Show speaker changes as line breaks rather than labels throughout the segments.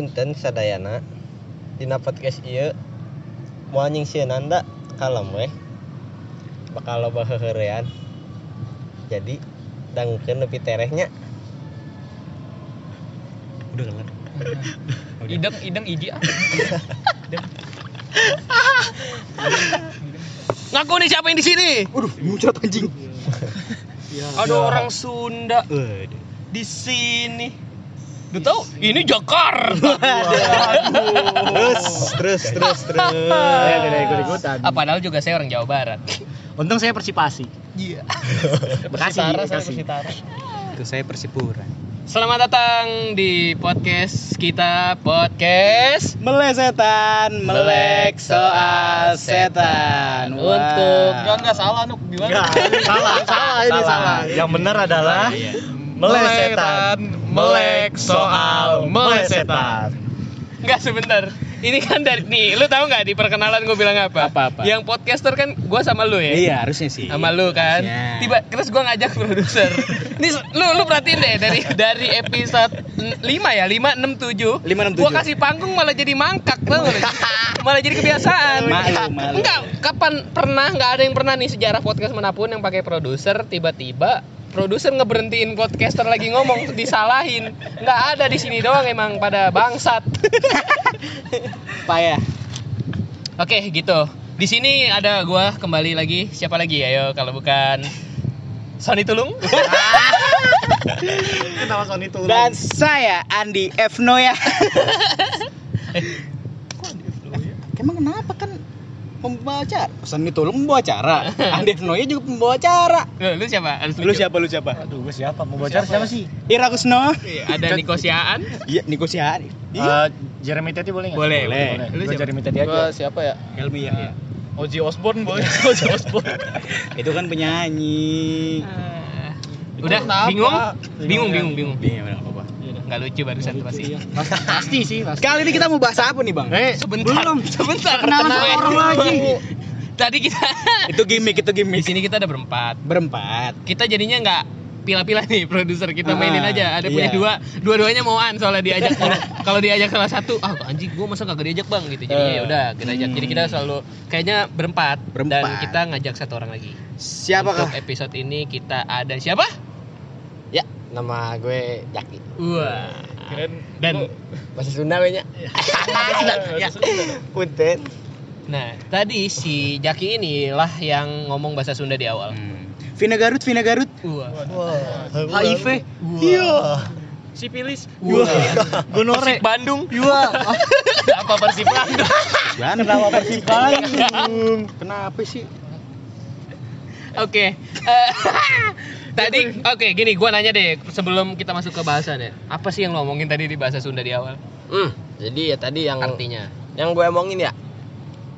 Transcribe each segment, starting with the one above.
punten sadayana. Dina podcast ieu. Moal nyingsieunan da kalem we bakal loba heuheurean. Jadi dangkeun lebih terehnya.
Udah kan
ideng ideng iji ah. Ideng. ngaku nih siapa yang di sini?
Waduh muncrat anjing.
Ada orang Sunda. Di sini. Udah tahu? Ini Jakarta.
Terus terus terus terus.
Saya tidak ikut ikutan
ah, padahal juga saya orang Jawa Barat?
Untung saya persipasi.
Iya.
Bekasi
Persitara, saya
Bekasi
Persitara.
itu saya persipura
Selamat datang di podcast kita podcast
melesetan melek soal setan. Wah.
untuk enggak enggak salah nuk. Gimana?
Salah salah ini salah.
yang benar adalah
Iya.
melesetan
melek soal melesetan. Enggak sebentar. Ini kan dari nih, lu tahu nggak di perkenalan gue bilang apa?
Apa-apa?
Yang podcaster kan gue sama lu ya.
iya harusnya sih
Sama lu kan.
Harusnya.
Tiba terus gue ngajak produser. Nih lu lu perhatiin deh dari dari episode 5 ya, 5 6 7.
5, 6, 7.
Gua kasih panggung malah jadi mangkak tau? Malah jadi kebiasaan.
Malu, malu.
Enggak, kapan pernah nggak ada yang pernah nih sejarah podcast mana pun yang pakai produser tiba-tiba produser ngeberhentiin podcaster lagi ngomong disalahin nggak ada di sini doang emang pada bangsat
payah
Oke, gitu. Di sini ada gua kembali lagi. Siapa lagi? Ayo kalau bukan Sony Tulung.
kenapa Sony itu dan saya Andi F Noya emang kenapa kan pembawa acara Sony Tulung membawa acara Andi Noya juga pembawa acara
lu, lu siapa? Harus
lu siapa lu siapa
Aduh, gue siapa? Mau bocor siapa sih?
Ira Kusno
Iya, Ada Niko Siaan.
iya Niko Sihari
Eh, Jeremy Teti boleh nggak?
Boleh,
boleh.
Lu
Gue
siapa?
Jeremy Teti aja.
siapa ya?
Helmi ya
Ozzy Osbourne boleh. Ozzy Osbourne.
itu kan penyanyi.
Itu
Udah bingung?
Bingung
Bingung,
ya?
bingung, bingung.
Iya,
Nggak lucu barusan tuh pasti.
Pasti sih, pasti.
Kali ini kita mau bahas apa nih bang?
Eh,
Sebentar.
belum.
Sebentar. Tenang
sama
ya.
orang lagi.
Tadi kita
itu gimmick itu
di
gimmick
sini kita ada berempat.
berempat
Kita jadinya nggak pilah-pilah nih produser kita
Ah,
mainin aja ada punya
iya.
dua dua-duanya mauan soalnya diajak kalau diajak salah satu ah anjing gua masa kagak diajak bang gitu jadi
Eh.
ya udah kita ajak jadi kita selalu kayaknya berempat, dan
Berempat.
kita ngajak satu orang lagi
siapa
untuk episode ini kita ada siapa
nama gue Jaki.
Wah
Keren.
dan?
Bahasa Sunda we nya
Ya.
punten.
Nah tadi si Jaki inilah yang ngomong bahasa Sunda di awal.
Hmm. Vina Garut Vina Garut.
Wah.
Wah.
HIV
iya.
Sipilis.
wah.
Gonore.
Persib Bandung.
Iya.
apa Persib Bandung?
Kenapa Persib Bandung? Kenapa sih?
Oke. Eh, tadi oke gini gua nanya deh sebelum kita masuk ke bahasan ya. Apa sih yang lo omongin tadi di bahasa Sunda di awal?
hmm jadi ya tadi yang
Artinya.
yang gue omongin ya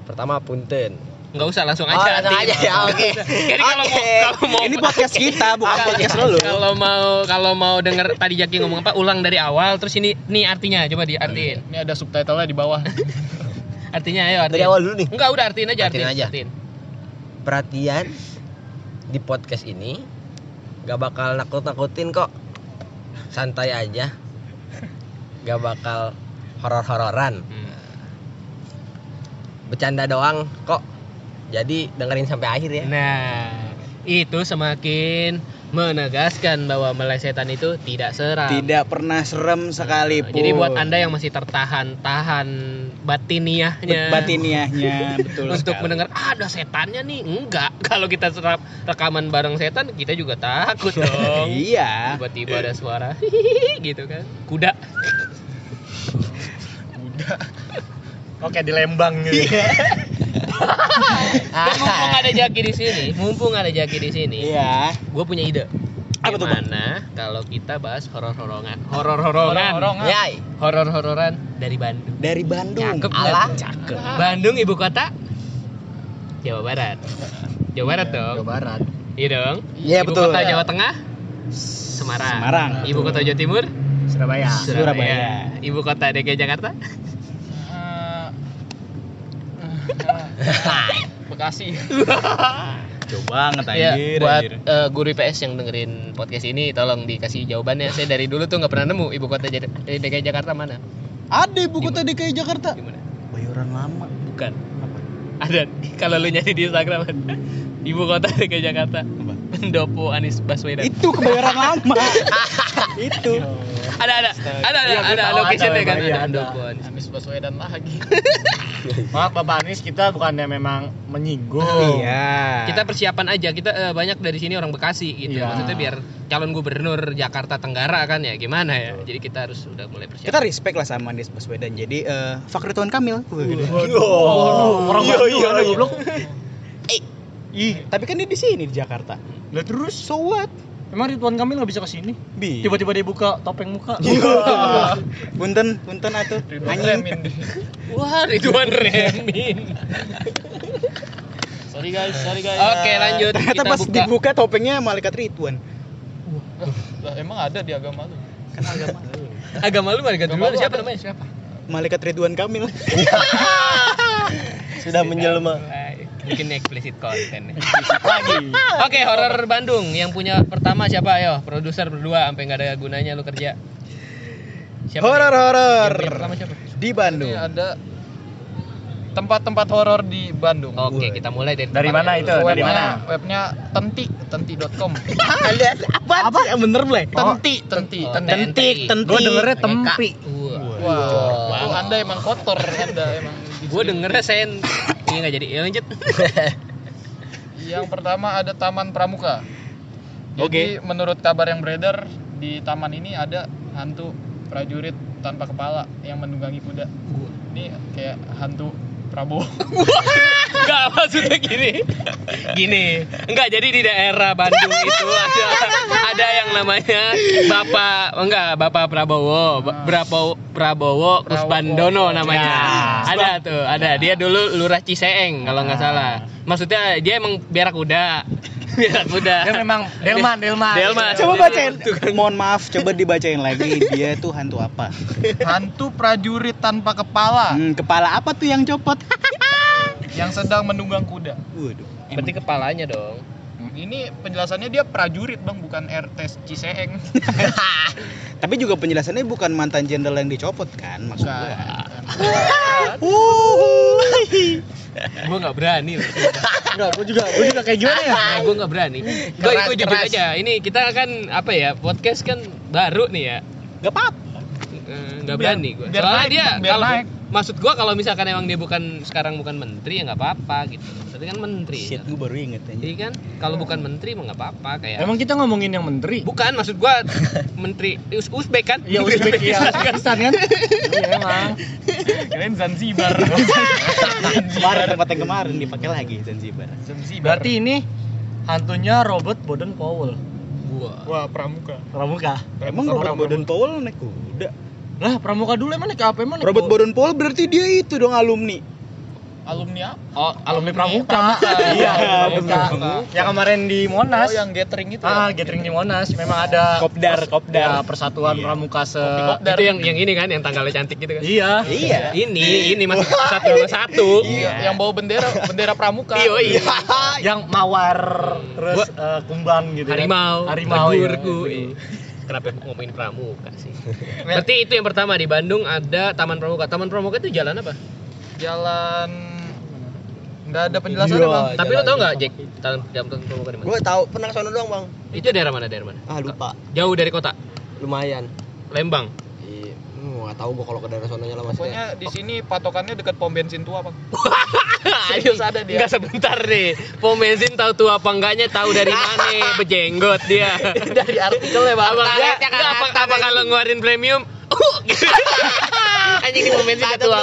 pertama punten
Nggak usah langsung
Oh,
aja.
langsung
artinya.
aja ya, oke.
Jadi kalau mau
Oke.
kalau mau
ini podcast kita bukan
Kalau-
podcast lo
Kalau mau kalau mau denger tadi Jaki ngomong apa ulang dari awal terus ini nih artinya coba diartiin.
Ini ada subtitlenya di bawah.
Artinya ayo artiin.
dari awal dulu nih
Enggak udah artiin aja artiin,
Artiin aja.
artiin.
perhatian di podcast ini gak bakal nakut-nakutin kok. Santai aja. Gak bakal horor-hororan.
Hmm.
bercanda doang kok. Jadi dengerin sampai akhir ya.
Nah, itu semakin menegaskan bahwa melesetan itu tidak seram.
tidak pernah serem sekalipun.
Jadi buat anda yang masih tertahan tahan batiniahnya.
Batiniahnya betul
untuk
sekali.
mendengar "Ah, ada setannya nih. Enggak. Kalau kita serap rekaman bareng setan kita juga takut dong.
Iya.
Tiba-tiba ada suara gitu kan. Kuda.
Oke, di Lembang gitu.
Dan mumpung ada jaki di sini mumpung ada jaki di sini
iya
gue punya ide
Apa tuh?
Gimana kalau kita bahas horor-horongan horor-horongan
Horor-horongan.
Yai.
horor-hororan dari Bandung
dari Bandung
Cakep
Alah.
nggak? Cakep. Bandung ibu kota Jawa Barat. Jawa Barat dong.
Jawa Barat
Iya dong.
Iya,
ibu
betul.
kota Jawa Tengah Semarang.
Semarang.
Ibu kota Jawa Timur
Surabaya.
Surabaya.
Ibu kota DKI Jakarta
Bekasi.
Lucu banget
Ya, buat
anjir.
eh, guru IPS yang dengerin podcast ini tolong dikasih jawabannya. Saya dari dulu tuh nggak pernah nemu ibu kota Jad- eh, DKI Jakarta mana?
Ada ibu kota DKI Jakarta.
Gimana?
Bayoran lama.
Bukan. Ada kalau lu nyari di Instagram. Ibu kota DKI Jakarta. Pendopo Anies Baswedan.
Itu kebayoran lama. itu.
Ada ada ada ada
Iya,
ada location deh kan
iya,
ada
ada.
Pendopo Anies.
Anies Baswedan lagi. Maaf Bapak Anies, kita bukannya memang menyinggung.
Iya.
Kita persiapan aja. Kita eh, banyak dari sini orang Bekasi gitu.
Iya.
Maksudnya biar calon gubernur Jakarta Tenggara kan ya gimana ya. Jadi kita harus udah mulai persiapan.
kita respect lah sama Anies Baswedan. Jadi eh Fakri Tuan Kamil.
Waduh, orang
Iya, iya,
ada
iya. Ih, tapi kan dia di sini di Jakarta.
Lah terus
So what?
emang Ridwan Kamil nggak bisa ke sini?
Bi.
Tiba-tiba dia buka topeng muka.
Iya. Punten, punten atuh. Anjing.
Wah, Ridwan Remin.
sorry guys, sorry guys.
Oke, lanjut.
Ternyata
Kita
pas
buka.
dibuka topengnya malaikat Ridwan.
Lah, emang ada di agama lu?
Kan agama.
Agama lu malaikat
lu
siapa namanya? Siapa?
Malaikat Ridwan Kamil.
Sudah menjelma.
Bikin eksplisit konten.
Lagi.
Oke, horor Bandung yang punya pertama siapa? Ayo, produser berdua sampai nggak ada gunanya lu kerja. Siapa?
Horor horor.
Pertama siapa?
Di Bandung.
Ini ada tempat-tempat horor di Bandung.
Oke, kita mulai dari
Dari mana itu?
dulu.
Dari mana? Webnya tenti, tenti.com.
Ada apa? Apa? Yang bener, Blay.
Tenti, tenti,
Oh,
tenti.
Tentik, tentik.
Gua dengernya tempi.
Wah.
Wah, oh, Anda emang kotor, Anda emang.
Gue dengernya sen ini nggak jadi. Ya, lanjut.
Yang pertama ada Taman Pramuka. Jadi menurut kabar yang beredar di taman ini ada hantu prajurit tanpa kepala yang menunggangi kuda. Ini kayak hantu Prabowo.
Enggak maksudnya gini. Gini. Enggak jadi di daerah Bandung itu ada ada yang namanya Bapak enggak Bapak Prabowo, Ba- Prabowo Prabowo Kusbandono namanya.
Ya.
Ada tuh, ada. Dia dulu Lurah Ciseeng kalau nggak salah. Maksudnya dia emang berak kuda. Berak kuda.
Dia memang Delman, Delman.
Delman.
Coba bacain. Mohon maaf, coba dibacain lagi. Dia tuh hantu apa?
Hantu prajurit tanpa kepala
Hmm, kepala apa tuh yang copot?
yang sedang menunggang kuda.
Waduh.
Berarti kepalanya dong.
Ini penjelasannya dia prajurit bang, bukan RT Ciseeng.
Tapi juga penjelasannya bukan mantan jenderal yang dicopot kan maksud gua.
Gue nggak berani. loh.
Enggak, gua juga, gua juga kayak gimana ya?
Nah, gue nggak berani. Gue ikut jujur aja. Ini kita kan apa ya podcast kan baru nih ya.
Gak apa
Eh, nggak
Biar-
berani gue. Soalnya
naik,
dia kalau maksud gue kalau misalkan emang dia bukan sekarang bukan menteri ya nggak apa-apa gitu. Tapi kan menteri.
Shit, gue baru inget aja.
Jadi kan kalau bukan menteri mah nggak apa-apa kayak.
Emang kita ngomongin yang menteri?
Bukan maksud gua menteri Uz Uzbek kan?
Iya, Uzbek ya, Uzbekistan kan? Iya, emang. Kalian Zanzibar.
Kemarin tempat yang kemarin dipakai lagi Zanzibar.
Zanzibar. Berarti ini hantunya Robert Boden Powell.
Gua.
Wah, pramuka. Pramuka.
Emang Robert Boden Powell naik kuda?
Lah, pramuka dulu emang naik apa emang?
Robert
bo-
Boden Powell berarti dia itu dong alumni.
Alumni apa?
Oh,
Alumni pramuka.
Iya,
pramuka.
pramuka.
Yang kemarin di Monas.
Oh, yang gathering itu
Ah,
ya?
gathering di Monas memang ada
Kopdar, kopdar.
ya, persatuan
Iya.
pramuka se
Kopdar.
itu yang yang ini kan yang tanggalnya cantik gitu kan?
Iya.
Iya.
Ini ini masih satu sama satu.
Iya, yang bawa bendera bendera pramuka.
Iya, iya.
Yang mawar terus
Gua-
eh, kumbang gitu. kan.
Harimau,
Harimau ya.
Bagurku. Iya. Kenapa ngomongin pramuka sih? Berarti itu yang pertama di Bandung ada Taman Pramuka. Taman Pramuka itu jalan apa?
Jalan nggak ada penjelasannya
Iya.
bang.
Tapi lo tau nggak Jack Taman Taman Pramuka di mana?
Gue tahu pernah ke sana doang bang.
Itu daerah mana? Daerah mana?
Ah lupa.
Jauh dari kota.
Lumayan.
Lembang.
Iya. Nggak tahu gue kalau ke daerah sononya lah
Pokoknya
maksudnya.
di sini patokannya dekat pom bensin tua bang.
Serius
ada dia.
Enggak sebentar deh. Pom bensin tahu tua apa enggaknya tahu dari mana bejenggot dia.
Dari artikel ya bang.
Apa, enggak, apa, apa kalau ngeluarin premium? Anjing di pom bensin tua.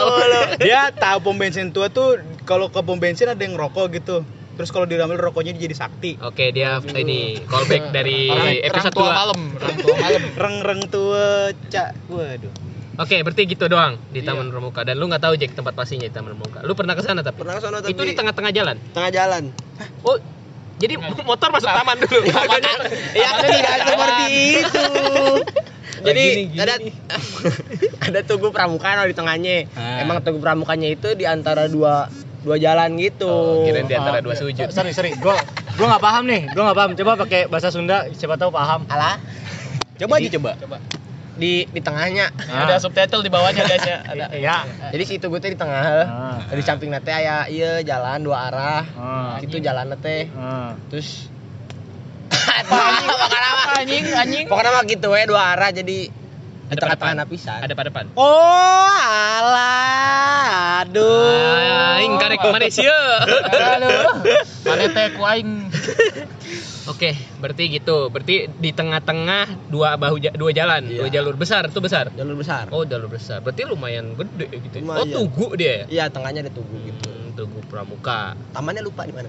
Dia tahu pom bensin tua tuh kalau ke pom bensin ada yang rokok gitu. Terus kalau diambil rokoknya jadi sakti.
Oke, dia ini callback dari
Orang-
episode
tua
2.
malam, tua malam.
Reng-reng tua, cak. Waduh.
Oke, berarti gitu doang di
Iya.
Taman Pramuka dan lu nggak tahu Jack tempat pastinya di Taman Pramuka. Lu pernah ke sana tapi?
Pernah ke sana tapi
Itu di tengah-tengah jalan.
tengah jalan.
Oh, jadi motor masuk taman dulu.
Ya tidak seperti itu. Jadi ada ada tugu pramuka di tengahnya.
Ah.
Emang tugu pramukanya itu di antara dua dua jalan gitu.
Oh, kirain di antara
Ah,
dua sujud.
Sorry, sorry. Gua gua nggak paham nih. Gua nggak paham. Coba pakai bahasa Sunda, siapa tahu paham.
Alah,
Coba
Jadi-
aja coba.
Coba.
di di tengahnya.
Ah.
Ada subtitle di bawahnya guys ya. Ada.
Iya.
Jadi situ gue teh di tengah.
Ah.
Di samping nate aya iya jalan dua arah.
Ah.
Itu jalan teh.
Ah.
Terus
Anjing, anjing.
pokoknya mah gitu we dua arah jadi di
Ada
tengah-tengah pisan.
Ada pada depan.
Oh, alah. Aduh.
Aing karek ke mana sih?
Aduh. Mana teh ku aing.
Oke, berarti gitu. Berarti di tengah-tengah dua bahu ja- dua jalan,
Iya.
dua jalur besar itu besar.
Jalur besar.
Oh, jalur besar. Berarti lumayan gede gitu. Oh,
Lumayan.
tugu dia. ya?
Iya, tengahnya ada tugu gitu.
Hmm, tugu Pramuka.
Tamannya lupa di mana.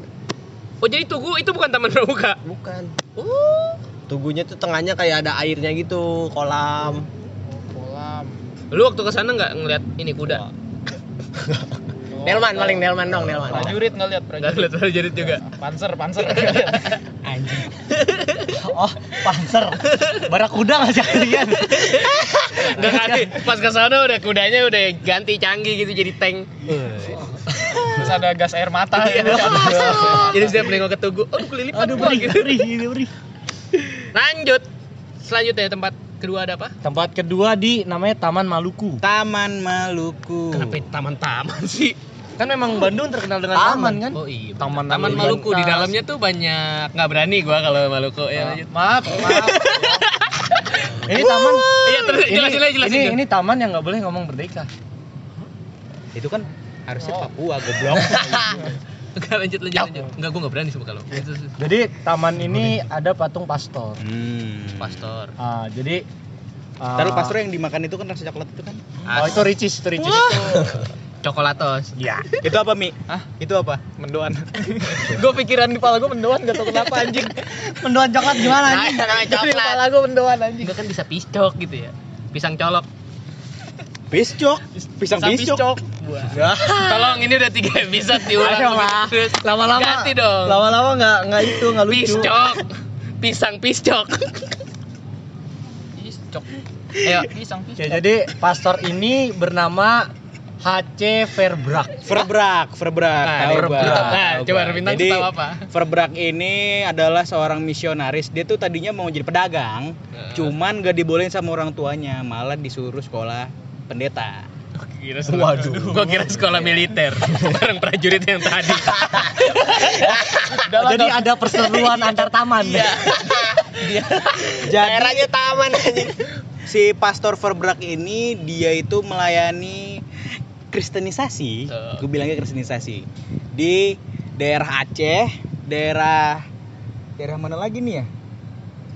Oh, jadi tugu itu bukan Taman Pramuka.
Bukan.
Oh.
Tugunya tuh tengahnya kayak ada airnya gitu, kolam.
Kolam.
Lu waktu ke sana nggak ngeliat ini kuda?
Delman paling Delman dong, Delman.
Prajurit nggak lihat
Nggak
prajurit.
ngeliat prajurit juga.
Panser, panser.
Anjing. Oh, panser. Barakuda nggak sih kalian?
Nggak ganti. Pas ke sana udah kudanya udah ganti canggih gitu jadi tank.
Terus ada gas air mata ya.
Jadi setiap nengok ke tugu, oh kelilipan
Aduh, beri,
gitu.
beri, beri.
Lanjut. Selanjutnya tempat kedua ada apa?
Tempat kedua di namanya Taman Maluku.
Taman Maluku.
Kenapa taman-taman sih?
Kan memang Bandung terkenal dengan taman, kan?
Oh iya.
Taman
Taman, Maluku di dalamnya tuh banyak nggak berani gua kalau Maluku ya. lanjut.
Maaf, maaf. ini taman.
Iya terus
Ini,
jelasin aja jelasin.
ini, ini taman yang nggak boleh ngomong merdeka.
Itu kan harusnya
Oh.
Papua goblok.
Enggak lanjut lanjut lanjut. Enggak gua nggak berani sama kalau. Itu itu.
Jadi taman ini ada patung pastor.
hmm.
Pastor.
Ah, jadi ah,
Taruh pastor yang dimakan itu kan rasa coklat itu kan?
Oh, itu ricis, itu ricis.
Coklatos.
Ya.
itu apa Mi? Hah? Itu apa?
Mendoan. gue pikiran di kepala gue mendoan gak tau kenapa anjing.
Mendoan coklat gimana
Nah,
anjing?
namanya
Di kepala
coklat.
gue mendoan anjing.
Enggak kan bisa piscok gitu ya. Pisang colok.
Piscok. Pisang piscok.
Tolong ini udah tiga episode diulang terus.
Lama-lama.
Ganti dong.
Lama-lama nggak nggak itu nggak lucu.
Piscok. Pisang piscok.
Piscok.
Ayo.
Pisang piscok.
Ya, jadi pastor ini bernama HC Verbrak.
Verbrak, Verbrak.
Nah, Verbrak. Nah, coba. Bintang
Jadi,
tahu apa?
Verbrak ini adalah seorang misionaris. Dia tuh tadinya mau jadi pedagang,
Nah.
cuman gak dibolehin sama orang tuanya, malah disuruh sekolah pendeta.
Kira Waduh. Gua kira sekolah militer. Bareng prajurit yang tadi.
Jadi ada perseteruan antar taman.
Daerahnya taman Si Pastor Verbrak ini dia itu melayani kristenisasi, gue bilangnya kristenisasi di daerah Aceh, daerah daerah mana lagi nih ya?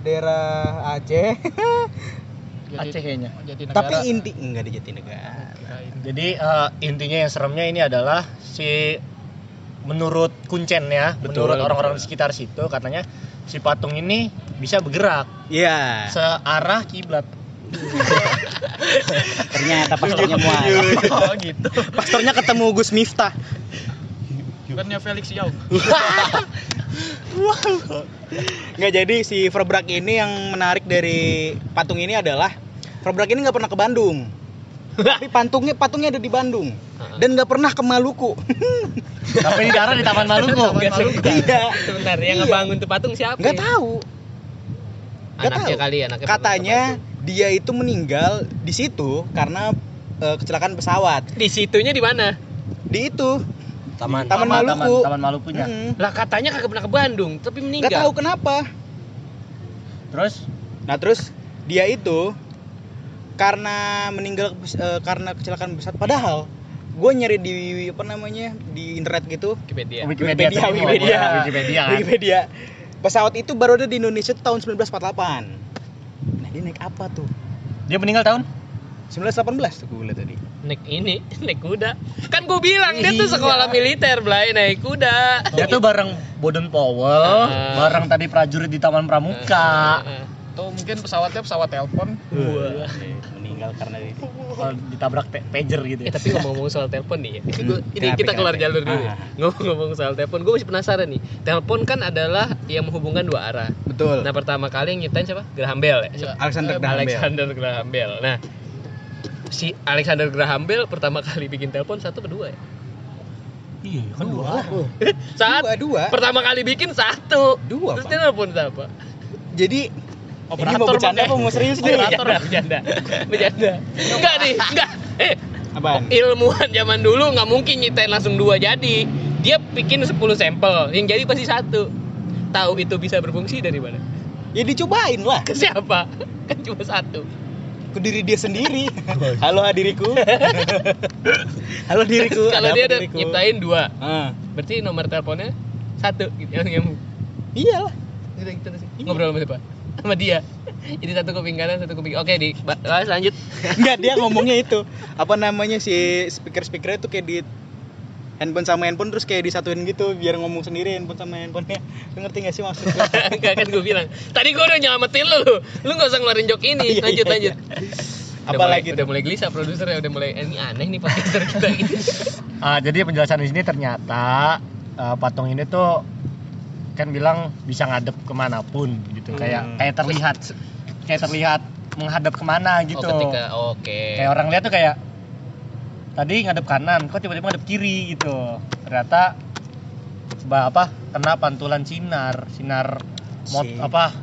Daerah Aceh.
Aceh kayaknya.
Jatinegara.
Tapi inti enggak di Jatinegara.
Jadi eh, intinya yang seremnya ini adalah si menurut Kuncen ya,
Betul,
menurut orang-orang di sekitar situ katanya si patung ini bisa bergerak
Iya.
searah kiblat.
Ternyata pastornya mual.
Oh gitu.
Pastornya ketemu Gus Miftah.
Bukannya Felix Yao.
Nggak jadi si Verbrak ini yang menarik dari patung ini adalah Verbrak ini nggak pernah ke Bandung. Tapi patungnya patungnya ada di Bandung dan nggak pernah ke Maluku.
Tapi di daerah di Taman Maluku.
Iya.
Sebentar, yang
Iya.
ngebangun tuh patung siapa?
Nggak
ya?
tahu. nggak
Anaknya
tahu.
kali, anaknya.
Katanya dia itu meninggal di situ karena eh, kecelakaan pesawat.
di situnya di mana?
Di itu
Taman.
Taman
Taman,
Maluku.
Taman Malukunya.
Mm.
Lah katanya kagak pernah ke Bandung, tapi meninggal.
tahu kenapa.
Terus
Nah terus dia itu karena meninggal eh, karena kecelakaan pesawat. Padahal gue nyari di apa namanya di internet gitu
Wikipedia.
Wikipedia,
Wikipedia,
Wikipedia.
Wikipedia kan?
Wikipedia. Pesawat itu baru ada di Indonesia tahun 1948. Nah dia naik apa tuh?
dia meninggal tahun
1918 tuh gue lihat tadi.
Naik ini, naik kuda. Kan gue bilang dia tuh
Iya.
sekolah militer, Blay, naik kuda.
dia tuh bareng Boden Powell,
Ah.
bareng tadi prajurit di Taman Pramuka.
Tuh mungkin pesawatnya pesawat telepon.
Wah. Meninggal karena.
Oh, ditabrak pager gitu
Eh
ya.
tapi ngomong-ngomong soal telepon nih ya. Ini,
Hmm,
ini kita keluar jalur dulu. ya. Ngomong-ngomong soal telepon, gue masih penasaran nih. Telepon kan adalah yang menghubungkan dua arah.
Betul.
Nah pertama kali yang nyiptain siapa? Graham Bell ya.
Iya.
Alexander Graham Bell.
Alexander Graham Bell. Nah si Alexander Graham Bell pertama kali bikin telepon satu kedua ya.
Iya, kan dua.
Saat
Dua, dua.
pertama kali bikin satu.
Dua,
Terus dia nelfon siapa?
Jadi
Operator
ini mau bercanda apa mau serius nih?
Operator bercanda. Bercanda. Enggak nih, enggak. Eh,
Apaan?
ilmuwan zaman dulu nggak mungkin nyiptain langsung dua jadi. Dia bikin 10 sampel, yang jadi pasti satu. Tahu itu bisa berfungsi dari mana?
Ya dicobain lah
Ke siapa? Kan cuma satu.
Ke diri dia sendiri. Halo hadiriku. Halo diriku.
Kalau
ada
dia udah
diriku?
nyiptain dua,
Ah,
berarti nomor teleponnya satu gitu yang yang
iyalah.
gitu, gitu sih. ngobrol sama siapa? Sama dia. Jadi satu kuping kanan, satu kuping Oke, di bahas lanjut.
Enggak dia ngomongnya itu. Apa namanya si speaker-speakernya tuh kayak di handphone sama handphone terus kayak disatuin gitu biar ngomong sendiri handphone sama handphonenya. Lu ngerti gak sih maksudnya?
Enggak kan gue bilang. Tadi gue udah nyelamatin lu. Lu enggak usah ngeluarin jok ini.
Iya,
Lanjut
iya,
lanjut.
iya.
Udah
Apa
mulai-
lagi
Udah mulai gelisah produsernya udah mulai eh, ini aneh nih podcaster kita gitu.
Ah, jadi penjelasan di sini ternyata eh, patung ini tuh kan bilang bisa ngadep ke mana pun gitu kayak
Hmm.
kayak terlihat kayak terlihat menghadap ke mana gitu
Oh, ketika oke.
kayak orang lihat tuh kayak tadi ngadep kanan kok tiba-tiba ngadep kiri gitu ternyata bah, apa kena pantulan sinar sinar mot
Si-
apa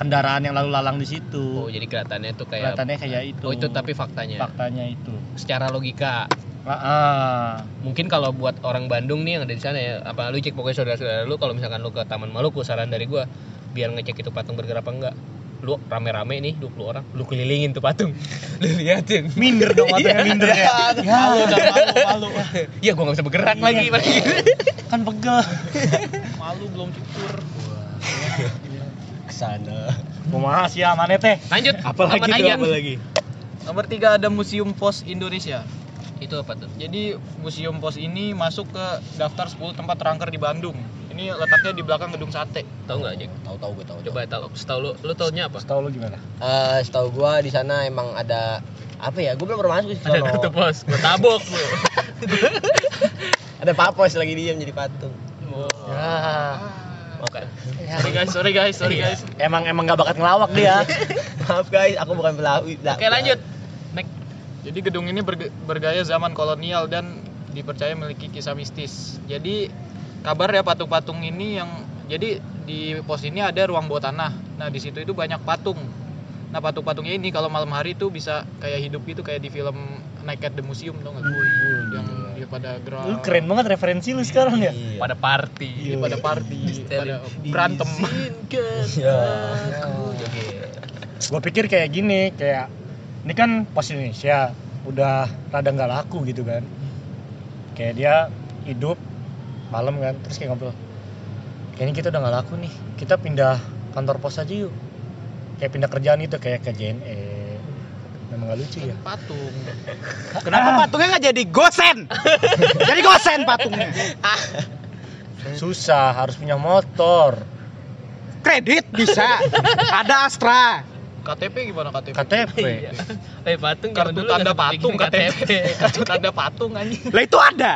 kendaraan yang lalu lalang di situ
Oh, jadi kelihatannya tuh kayak
kelihatannya kayak itu
Oh, itu tapi faktanya.
faktanya itu
Secara logika.
ah, ah.
Mungkin kalau buat orang Bandung nih yang ada di sana ya, apa lu cek pokoknya saudara-saudara lu kalau misalkan lu ke Taman Maluku saran dari gua biar ngecek itu patung bergerak apa enggak. Lu rame-rame nih 20 orang, lu kelilingin tuh patung. lu liatin.
minder dong matanya minder ya
Malu dah malu malu.
Iya, gua nggak bisa bergerak lagi.
kan pegel
Malu belum cukur.
Ke sana.
kumaha sih ya mana teh
Lanjut.
Apalagi tuh apalagi?
Nomor tiga ada Museum Pos Indonesia.
Itu apa tuh?
Jadi Museum Pos ini masuk ke daftar 10 tempat terangker di Bandung. Ini letaknya di belakang gedung sate.
Tahu nggak, Jack?
Tahu-tahu gue tahu.
Coba tahu. Setahu lu, lu taunya apa?
Tahu lu gimana
Eh, setahu gua di sana emang ada apa ya? Gue belum pernah masuk sih
Ada kartu pos, gua tabok lu.
Ada papos lagi diam jadi patung.
ya
Oke.
Sorry guys, sorry guys, sorry
Iya.
guys.
emang emang gak bakat ngelawak dia
Maaf guys, aku bukan pelaku.
Oke, lanjut. Next.
Jadi gedung ini berge- bergaya zaman kolonial dan dipercaya memiliki kisah mistis. Jadi kabar ya patung-patung ini yang jadi di pos ini ada ruang bawah tanah. Nah di situ itu banyak patung. Nah patung-patungnya ini kalau malam hari tuh bisa kayak hidup gitu kayak di film Night at the Museum tau nggak? Yang dia pada gerak.
lu keren banget referensi lu sekarang ya
Iya.
Pada party.
Iya, pada party, pada berantem.
Ya.
gue pikir kayak gini kayak ini kan pos Indonesia udah rada nggak laku gitu kan kayak dia hidup malam kan terus kayak ngobrol kayaknya kita udah nggak laku nih kita pindah kantor pos aja yuk kayak pindah kerjaan itu kayak ke JNE memang gak lucu ya
patung.
Kenapa patungnya nggak jadi gosen? jadi gosen patungnya.
susah harus punya motor
Kredit bisa. Ada Astra.
KTP gimana KTP?
KTP
Iya. Eh patung zaman
Kartu
dulu
tanda patung KTP. Kartu tanda patung anjing.
Lah itu ada.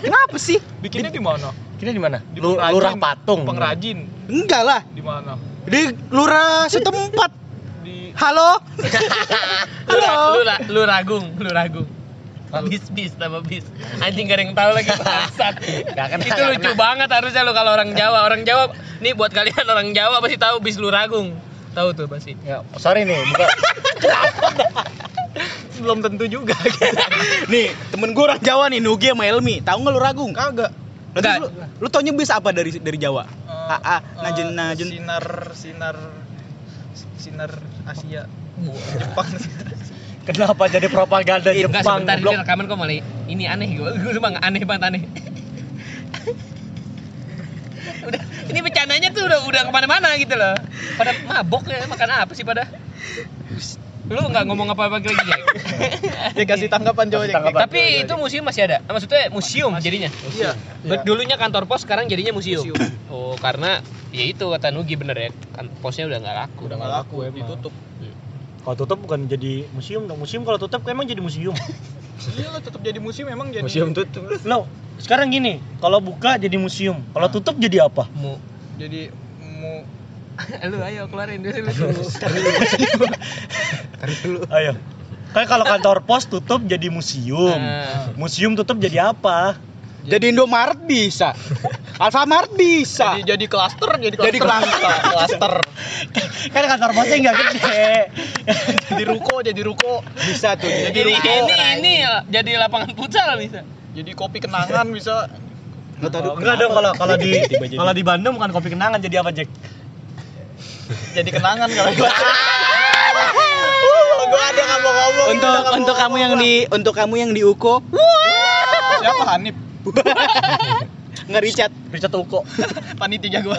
Kenapa sih?
Bikinnya di mana?
kita di mana
Di
lurah patung
Pengrajin.
Enggak lah.
Di mana?
Di lurah setempat.
Di
Halo. Halo.
lu, ra- lu ragung, lu ragung. Bis bis nama bis. Anjing gak ada yang tahu lagi bangsat. Itu lucu
kena.
banget harusnya lu kalau orang Jawa. Orang Jawa nih buat kalian orang Jawa pasti tahu bis lu ragung. Tahu tuh pasti.
ya sorry nih bukan
belum tentu juga gitu.
Nih, temen gue orang Jawa nih, Nugi sama Elmi. Tahu nggak lu ragung? Kagak.
Enggak.
Lu, lu taunya bis apa dari dari Jawa?
Eh,
AA,
eh,
Najun Najun.
sinar sinar sinar Asia Jepang
kenapa jadi propaganda
Enggak
Jepang
sebentar ini rekaman kok malah ini aneh gue. Gue cuma aneh banget aneh. udah ini bercandanya tuh udah udah ke mana-mana gitu loh. Pada mabok ya makan apa sih pada? Lu nggak ngomong apa-apa lagi Jack?
dia kasih tanggapan coba
tanggapan.
Tapi itu museum masih ada. Maksudnya museum jadinya.
iya
Dulunya kantor pos, sekarang jadinya museum.
Museum.
Oh, karena ya itu kata Nugi bener ya. Kan posnya udah nggak laku.
udah nggak laku ditutup
Kalau tutup bukan jadi museum dong. Museum kalau tutup emang jadi museum.
iya lah tetap jadi museum emang jadi
Museum tutup.
Lo sekarang gini, kalau buka jadi museum, kalau tutup jadi apa?
Mu.
Jadi mu
Lu ayo keluarin dulu.
Ayo. Kayak kalau kantor pos tutup jadi museum.
Ah.
Museum tutup jadi apa?
Jadi Indomaret bisa. Alfamart bisa.
Jadi jadi klaster, jadi
Jadi
klaster.
klaster.
kan kantor bosnya nggak gede
jadi ruko, jadi ruko.
Bisa tuh.
Jadi
Jadi
ruko.
ini ini jadi lapangan futsal bisa.
Jadi kopi kenangan bisa.
Nggak tahu
Oh, enggak dong kalau kalau di kalau di Bandung bukan kopi kenangan jadi apa Jack
Jadi kenangan kalau gua.
Gua ada ngomong-ngomong. Untuk untuk kamu yang di untuk kamu yang di Uko.
Siapa Hanif?
Nggak Richard.
Richard Uko
Panitia gua.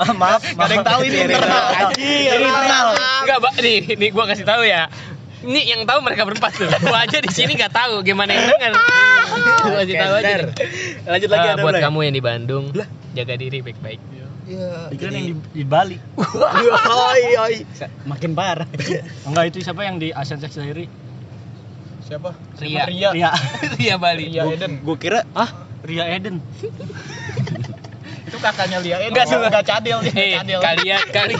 Ah, maaf
Gak ada yang tahu ini
Ini
internal.
Ini internal.
Enggak, Mbak. Nih, nih gua kasih tahu ya. Ini yang tahu mereka berempat tuh. Gua aja di sini nggak tahu gimana yang dengar. Gua kasih tahu aja.
Lanjut
Ah,
lagi ada
buat kamu yang di Bandung, jaga diri baik-baik.
Dikira yang di, di Bali
Oi, oi. Makin parah.
enggak itu siapa yang di Asian Sex Diary
Siapa?
Ria.
Ria.
Ria
Ria Bali.
Ria Eden.
Gua kira
ah Ria Eden
Itu kakaknya Lia Eden.
Enggak, sumpah.
Enggak cadel dia,
Eh,
cadel.
kalian kali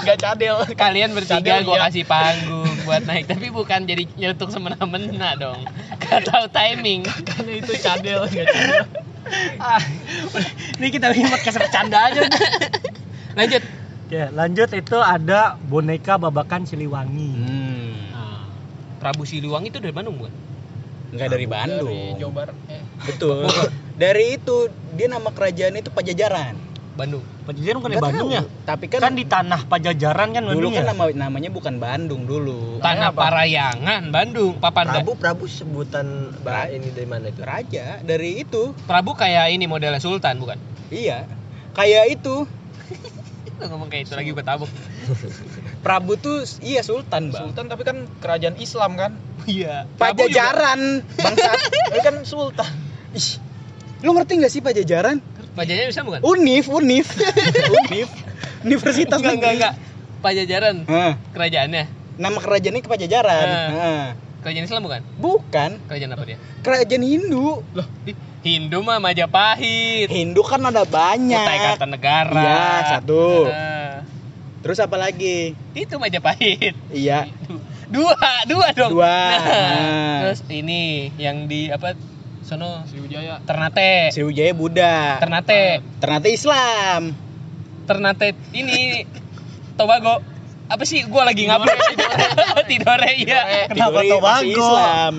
Enggak cadel.
kalian bertiga gua
iya.
kasih panggung buat naik tapi bukan jadi nyelutuk semena-mena dong gak tahu timing
Karena itu cadel, enggak cadel.
ah, ini kita bikin podcast bercanda aja
lanjut
ya lanjut itu ada boneka babakan Siliwangi
Hmm.
Nah, Prabu Siliwangi itu dari Bandung bukan
Enggak dari Bandung.
Dari Jawa Barat. Eh,
Betul. dari itu dia nama kerajaan itu Pajajaran.
Bandung
Pajajaran bukan di Bandung
tahu.
ya
Tapi kan,
kan di tanah Pajajaran kan
dulu
Bandung
kan
ya
nama namanya bukan Bandung dulu.
Tanah Parayangan Bandung Papanda
Prabu Prabu sebutan bah ini dari mana itu?
Raja dari itu.
Prabu kayak ini modelnya Sultan bukan
Iya. Kayak itu.
Lu ngomong kayak itu lagi gue tabuk
Prabu tuh iya sultan, Bang.
Sultan tapi kan kerajaan Islam kan?
iya
Pajajaran, bangsat.
Tapi kan sultan.
Ih. Lu ngerti gak sih Pajajaran?
Pajajaran bisa bukan
Unif, Unif. Unif. Universitas
enggak enggak enggak Pajajaran
Hah,
kerajaannya
nama kerajaannya ke Pajajaran.
Ah.
Hah.
kerajaan Islam bukan
Bukan,
kerajaan apa dia
kerajaan Hindu.
Ih, Hindu mah Majapahit
Hindu kan ada banyak.
Kutai Kartanegara
Iya, satu.
Nah,
Terus apa lagi?
itu Majapahit
Iya.
dua dua dong
Dua.
Nah,
Nah.
terus ini yang di apa sono
Sriwijaya.
Ternate
Sriwijaya Buddha.
Ternate
Ternate Islam.
Ternate ini Tobago apa sih gua lagi ngapain Tidore iya
Kenapa Tobago?
Islam.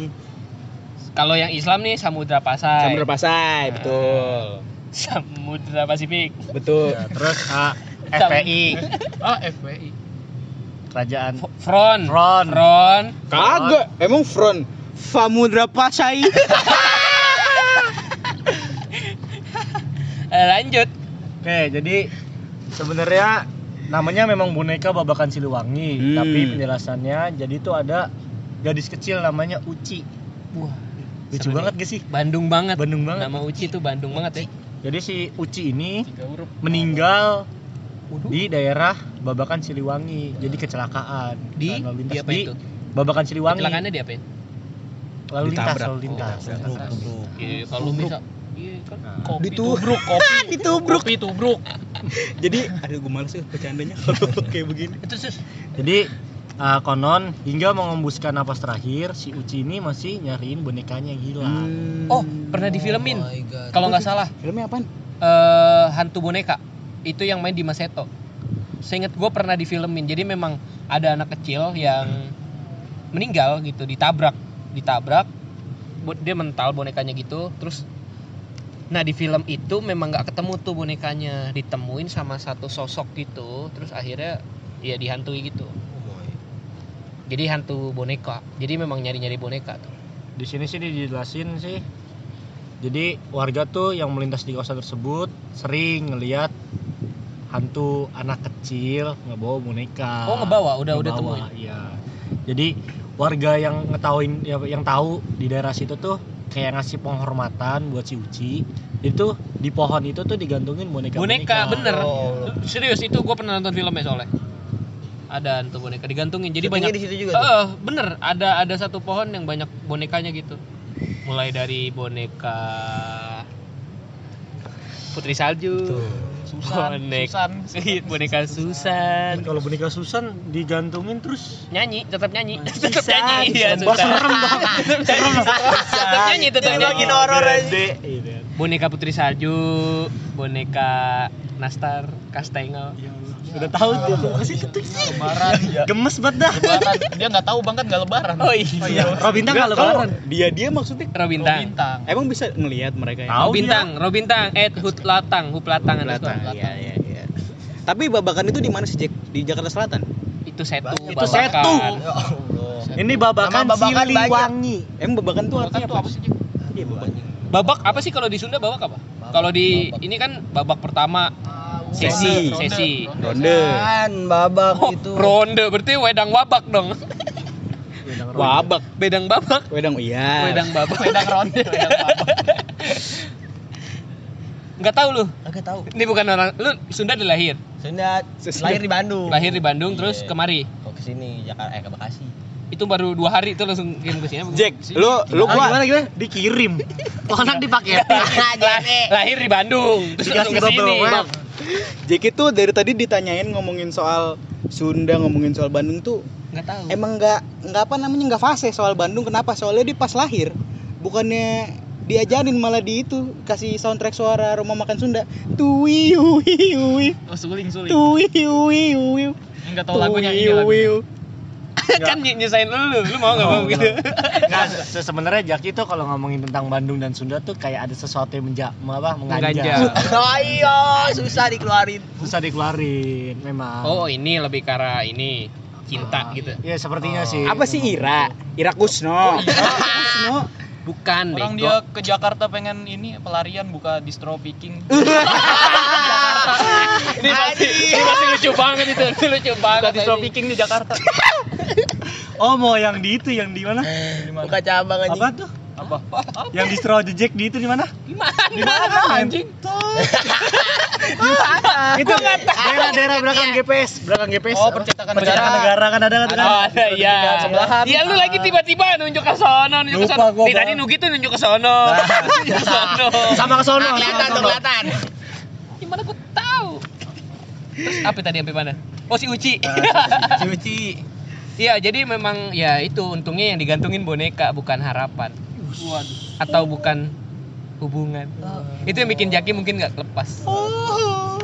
kalau yang Islam nih Samudra Pasai
Samudra Pasai,
Nah.
betul.
Samudra Pasifik
Betul.
Ya, terus ah, FPI
Ah, FPI.
kerajaan
Front
Front.
Front
Kagak, emang front Samudra Pasai.
Eh, lanjut
Oke, jadi sebenarnya namanya memang boneka babakan Siliwangi,
Hmm.
tapi penjelasannya jadi itu ada gadis kecil namanya Uci.
wah
Lucu banget gak sih?
Bandung banget
Bandung banget.
nama Uci itu Bandung banget ya
Jadi si Uci ini meninggal
Waduh.
di daerah Babakan Siliwangi. Jadi kecelakaan.
di
Lalu lintas
di apa
di
itu
Babakan Siliwangi.
kecelakaannya di apa
Lalu lintas, lalu lintas.
Oh, Iya, kalau bisa iya kan
Nah.
kopi
Ditubruk,
Kopi.
Ditubruk.
Kopi tubruk.
Jadi, aduh gue males ya bercandanya kalau kayak begini.
itu sus
Jadi uh, konon hingga mengembuskan napas terakhir si Uci ini masih nyariin bonekanya yang hilang.
oh pernah difilmin kalau nggak salah
Filmnya apaan?
eh hantu boneka itu yang main di Maseto. Seinget gue pernah difilmin. Jadi memang ada anak kecil yang meninggal gitu ditabrak. Ditabrak dia mental bonekanya gitu. Terus nah di film itu memang nggak ketemu tuh bonekanya. Ditemuin sama satu sosok gitu terus akhirnya ya dihantui gitu. Jadi hantu boneka. Jadi memang nyari nyari boneka tuh.
Di sini sih dijelasin sih. Jadi warga tuh yang melintas di kawasan tersebut sering ngelihat hantu anak kecil ngebawa boneka.
oh ngebawa udah udah
Ngebawa,
temuin
Iya. Jadi warga yang ngetahuin ya, yang tahu di daerah situ tuh kayak ngasih penghormatan buat si Uci. Itu di pohon itu tuh digantungin boneka.
boneka bener
Oh.
serius itu gue pernah nonton filmnya soalnya ada hantu boneka digantungin jadi
Syutingnya
banyak
di situ juga tuh?
Eh, bener ada ada satu pohon yang banyak bonekanya gitu mulai dari boneka putri salju.
Susan,
Bonek.
Susan.
Iya, boneka Susan.
Kalau boneka Susan digantungin terus
Nyanyi, tetap nyanyi.
Susan.
Tetap nyanyi. Iya,
Serem,
Susan.
serem.
Tetap nyanyi, tetap nyanyi.
makin horor aja.
Boneka Putri Salju, boneka Nastar, Kastengel.
Udah tahu tuh pasti itu tuh.
Lebaran.
Gemes banget dah.
Lebaran. Dia nggak tahu banget nggak lebaran.
Oh iya.
Robintang
Enggak,
kalau
kalau
lebaran.
dia dia maksudnya
Robintang.
Bintang.
emang bisa ngelihat mereka ya?
Robintang, Robintang, Ed Hutlatang, Huplatang
Kelihatan.
underscore.
Iya iya iya. Tapi babakan itu di mana sih, Jack? Di Jakarta Selatan?
Itu setu.
Itu
babakan.
setu.
Ya Allah.
Ini babakan
babakan
Siliwangi.
Emang babakan tuh
Babakan
artinya
apa sih?
Iya, babakan.
Babak apa sih kalau di Sunda babak apa? Kalau di ini kan babak pertama sesi,
Ronde.
sesi.
Ronde.
Kan babak
Oh,
itu.
ronde berarti wedang babak dong.
Babak.
Bedang babak,
Wedang iya.
wedang babak.
Wedang ronde, wedang babak.
Enggak tahu lu.
Agak tahu.
Ini bukan orang lu Sunda dilahir.
Sunda lahir di Bandung.
Lahir di Bandung terus
Iya.
kemari.
Kok ke sini Jakarta eh ke Bekasi.
Itu baru dua hari itu langsung kirim ke sini.
Jack, lu lu gua
gimana gimana? Dikirim. Oh, anak dipakai.
Lah- lahir di Bandung terus langsung ke sini.
Jack itu dari tadi ditanyain ngomongin soal Sunda, ngomongin soal Bandung tuh
Enggak tahu.
emang nggak nggak apa namanya nggak fase soal Bandung kenapa soalnya dia pas lahir bukannya diajarin malah di itu kasih soundtrack suara rumah makan Sunda tuwi ui ui
Oh, suling, suling.
tuwi ui ui
Enggak tahu lagunya ini
Tuwi,
lagu.
ui.
kan ny- nyusahin lu, lu mau enggak mau gitu.
Nah, se- sebenarnya Jack itu kalau ngomongin tentang Bandung dan Sunda tuh kayak ada sesuatu yang menja, apa,
Mengganjal.
Oh iya, susah dikeluarin.
Susah dikeluarin memang.
Oh, ini lebih ke arah ini cinta gitu.
Ya sepertinya sih.
apa sih Ira Ira Kusno Kusno
Bukan
Orang
bego.
dia ke Jakarta pengen ini pelarian buka distro picking.
ini masih, ini masih lucu banget itu. Lucu banget.
Buka distro picking di Jakarta.
Oh, mau yang di itu yang di mana?
Di mana?
Buka cabang anjing.
Apa tuh?
Apa?
Yang di Straw the Jack di itu di mana?
Di mana? anjing?
Itu daerah-daerah belakang GPS, belakang GPS.
Oh,
apa?
percetakan negara.
negara kan ada kan?
Oh, ada iya.
sebelahan.
Iya lu lagi tiba-tiba nunjuk ke sono, nunjuk ke sono. Nih tadi. Nugi tuh nunjuk ke sono. Nunjuk ke sono.
Sama ke sono.
Ah, kelihatan tuh kelihatan.
Gimana gua tahu? Terus apa tadi sampai mana? Oh si Uci.
Cuci.
Iya, jadi memang ya itu untungnya yang digantungin boneka bukan harapan.
Waduh.
Atau bukan hubungan. Itu yang bikin Jaki mungkin nggak lepas.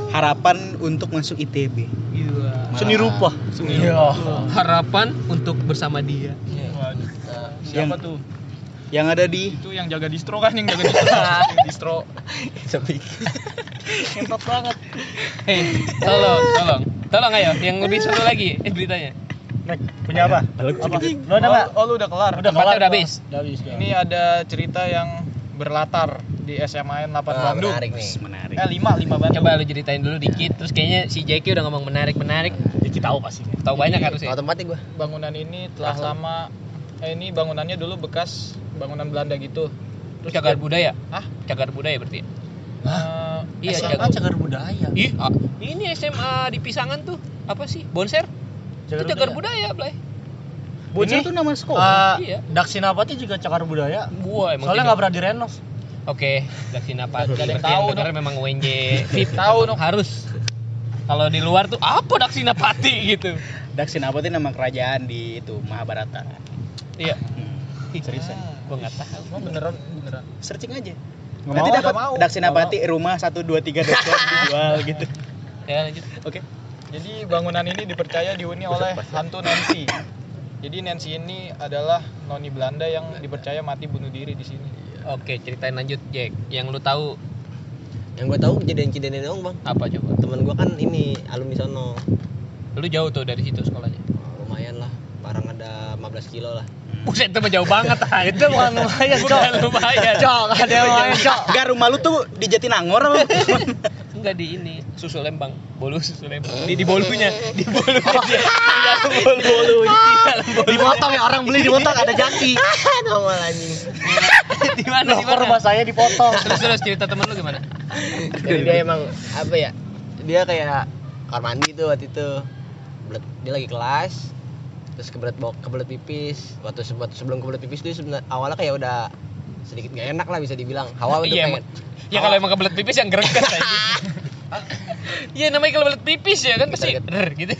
harapan untuk masuk ITB
Seni rupa.
Iya. Harapan untuk bersama dia.
Waduh. Siapa
Yang-
tuh?
yang ada di
Itu yang jaga distro kan yang jaga distro. distro.
Sepi.
Hebat banget.
Hei, tolong, tolong. Tolong ayo, yang lebih seru lagi eh, beritanya.
Nek, punya apa? Apa? Lo ada nggak?
Oh, oh, lu udah kelar.
Udah
Tempatnya
kelar
udah habis.
Udah habis.
Ini ada cerita yang berlatar di SMAN 8
Ah,
Bandung.
menarik nih.
menarik
Eh 5 5 Bandung.
Coba lu ceritain dulu dikit, terus kayaknya si Jaki udah ngomong menarik-menarik.
Jadi tahu pasti.
Tahu banyak harusnya.
Tahu tempatnya gua.
bangunan ini telah
Langsung.
lama eh ini bangunannya dulu bekas bangunan Belanda gitu.
Terus cagar budaya.
Hah?
Cagar budaya berarti. ya?
Eh,
Iya,
SMA
cagar-
cagar budaya.
Ih, ah, ini SMA di Pisangan tuh apa sih? Bonser? Itu cagar budaya, Blay.
Bocah
Ini-
tuh nama sekolah
Ah,
Iya.
Daksinapati juga cagar budaya.
Gua emang
Soalnya
tidak-
nggak pernah direnov.
Oke, Daksinapati.
Gak ada yang tahu,
bener memang UNJ. VIP.
Tahu, Nok.
harus. Kalau di luar tuh apa Daksinapati gitu.
Daksinapati nama kerajaan di itu Mahabharata
Iya.
hmm.
Ih, Seriusan? Gua enggak tahu.
Beneran beneran.
searching aja
Nggak
nanti dapat
nggak.
Daksinapati rumah 1 2 3 dijual gitu
Ya lanjut.
oke
Jadi bangunan ini dipercaya dihuni oleh hantu Nancy. Jadi Nancy ini adalah noni Belanda yang dipercaya mati bunuh diri di sini.
Oke, ceritain lanjut, Jack. Yang lu tahu
Yang gue tahu kejadian-kejadian dong bang.
apa coba?
Temen gue kan ini alumni sono.
Lu jauh tuh dari situ sekolahnya.
Lumayan lah. Parang ada 15 kilo lah.
Buset, itu mah jauh banget ah.
Itu bukan lumayan, Cok.
Bukan lumayan.
Cok, ada yang lumayan, Cok.
Enggak rumah lu tuh di Jatinangor apa?
Enggak di ini, susu lembang. Bolu susu lembang. Di di bolunya, di bolunya dia. Di dalam bolu. Bolunya. Di bolu.
Dipotong ya orang beli dipotong ada jaki.
Nongol anjing.
Di mana? Di
rumah
mana?
saya dipotong.
Terus terus cerita temen lu gimana?
Jadi dia emang apa ya? Dia kayak kamar mandi tuh waktu itu. Dia lagi kelas terus kebelet bawa kebelet pipis waktu se- waktu sebelum kebelet pipis dia sebenarnya awalnya kayak udah sedikit gak enak lah bisa dibilang hawa udah
Iya,
pengen
emang. Ya kalau emang kebelet pipis yang greget aja. Iya namanya kalau belet pipis ya kan pasti rer gitu.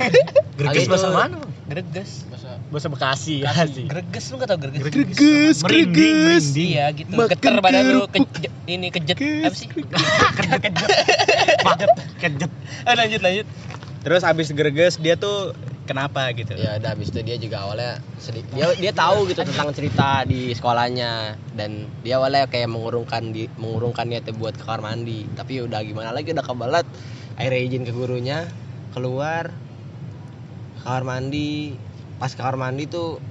Greges
Itu-
bahasa mana?
Greges.
Bahasa
Bahasa Bekasi ya sih.
Greges lu enggak tahu greges?
Greges,
Merinding,
greges.
merinding.
Iya gitu.
Makan
Geter badan lu ke, ini kejet apa sih?
Kejet. Kejet.
Ah, lanjut lanjut.
Terus abis greges dia tuh kenapa gitu?
ya udah habis itu dia juga awalnya sedih. Dia dia tahu gitu tentang cerita di sekolahnya. Dan dia awalnya kayak mengurungkan di mengurungkan niatnya buat ke kamar mandi. Tapi udah gimana lagi? Udah kebalat akhirnya izin ke gurunya keluar ke kamar mandi. Pas ke kamar mandi tuh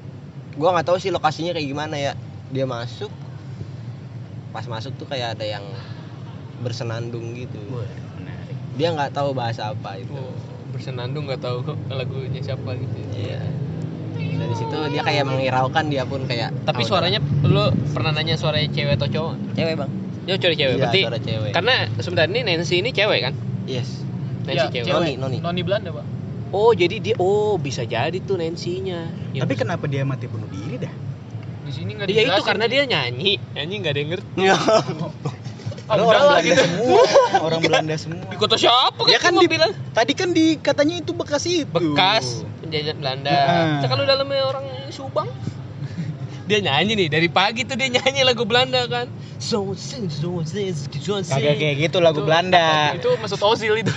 gua nggak tahu sih lokasinya kayak gimana ya. Dia masuk pas masuk tuh kayak ada yang bersenandung gitu. Dia nggak tahu bahasa apa itu.
Oh, bersenandung nggak tahu kok lagunya siapa gitu.
Iya. Dari situ dia kayak mengiraukan dia pun kayak.
Tapi
ah,
suaranya lu pernah nanya suaranya cewek atau cowok?
cewek bang.
Ya cewek cewek.
Iya,
Berarti
suara cewek.
karena sebenarnya ini Nancy ini cewek kan?
Yes.
Nancy
Iya,
cewek.
Noni, Noni.
Noni Belanda, Pak.
Oh, jadi dia oh bisa jadi tuh Nancy-nya. Ya,
Tapi kenapa dia mati bunuh diri dah?
Di sini enggak
Dia itu karena dia nyanyi, nyanyi nggak ada yang ngerti.
Lu orang Belanda
gitu.
semua, orang Belanda semua.
Di kota siapa
Ya kan di-
bilang
Tadi kan di katanya itu bekas itu.
bekas penjajahan Belanda. Nah, kalau dalamnya orang Subang dia nyanyi nih dari pagi tuh dia nyanyi lagu Belanda kan. So sing so sing so sing.
Kagak kayak gitu lagu Belanda.
Itu Mesut Ozil itu.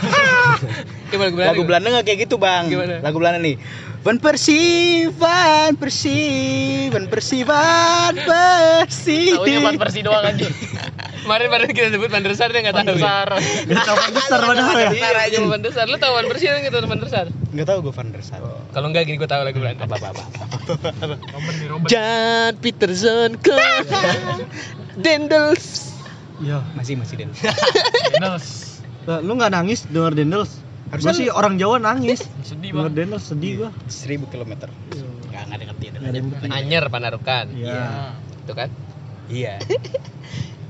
Gimana lagu Belanda?
Lagu Belanda nggak kayak gitu bang.
Gimana?
Lagu Belanda nih. Van Persie, Van Persie, Van Persie, Van Persie.
Taunya Van Persie doang aja.
Kemarin-kemarin kita sebut Van der Sar dia enggak tahu.
Besar.
Tahu besar padahal ya.
Iya, aja Van der Sar. Lu tahu Van Persie enggak tahu Van der Sar?
Nggak tahu gue Van der Sar.
Kalau enggak gini gua tahu lagu Belanda.
Apa apa apa.
Jan Peterson ke Dendels.
Iya.
Masih masih Den.
Daniels.
Lah, Lu nggak nangis denger Dendels?
Harusnya
sih orang Jawa nangis.
Sedih,
Denger
Bang.
Dendels sedih gua.
Seribu kilometer. Nggak nggak ada ngerti itu.
Nggak ada yang ngerti.
Anyer Panarukan.
Iya.
Itu kan.
Iya.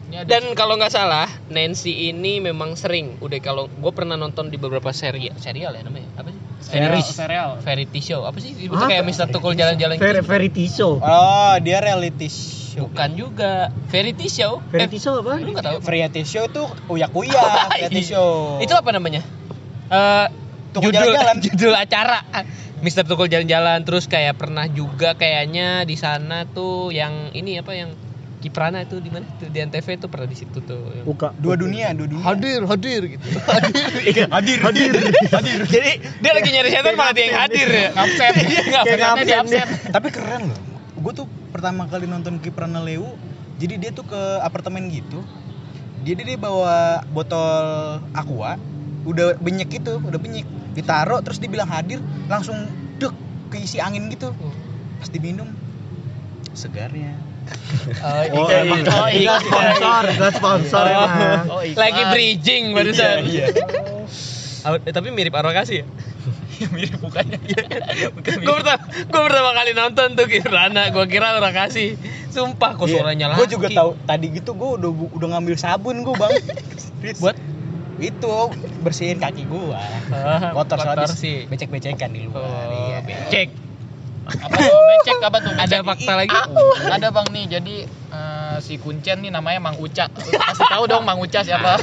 Ini ada
Dan kalau nggak salah, Nancy ini memang sering. Udah kalau gue pernah nonton di beberapa serial, serial ya namanya apa sih?
serial,
Series.
serial.
Variety show. Apa sih? Itu kayak Mister Tukul jalan-jalan.
Ver
gitu.
Verity show.
Oh dia reality show.
Bukan juga. Variety show.
Verity
Eh,
show apa?
Lu nggak tahu?
Variety show tuh uyak uyak variety show.
Itu apa namanya? Eh
Tukul
judul
jalan-jalan.
judul acara. Mister Tukul jalan-jalan terus kayak pernah juga kayaknya di sana tuh yang ini apa yang Kiprana itu di mana tuh di Antv tuh pernah di situ tuh.
Buka.
Dua dunia, dua dunia.
hadir hadir gitu hadir hadir hadir hadir jadi dia lagi nyari setan malah dia yang hadir ya
Ngabsen.
Iya,
ngabsen
di absen.
Tapi keren loh. Gue tuh pertama kali nonton Kiprana Leu. Jadi dia tuh ke apartemen gitu. Jadi dia bawa botol aqua, udah benyek gitu, udah benyek. Ditaruh terus dibilang hadir, langsung dek keisi angin gitu. Pas diminum segarnya.
Oh, emang
Oh,
iklan
iklan.
sponsor, iklan sponsor emang.
Oh, iklan.
lagi bridging barusan
Iya,
Aw- eh, tapi mirip Arokasi ya mirip mukanya gue pertama gue pertama kali nonton tuh Kirana gue kira Arokasi sumpah kok suaranya
Gue
laki
juga tahu tadi gitu gue udah udah ngambil sabun gue bang.
buat
itu bersihin kaki gua.
Ah,
Kotor,
kotor
soalnya
sih.
becek-becekan di luar.
oh,
iya.
becek.
Apa tuh? Becek apa tuh?
Ada
becek?
fakta lagi?
Ada bang nih. Jadi eh, si Kuncen nih namanya Mang Uca. Kasih tahu dong Mang Uca siapa?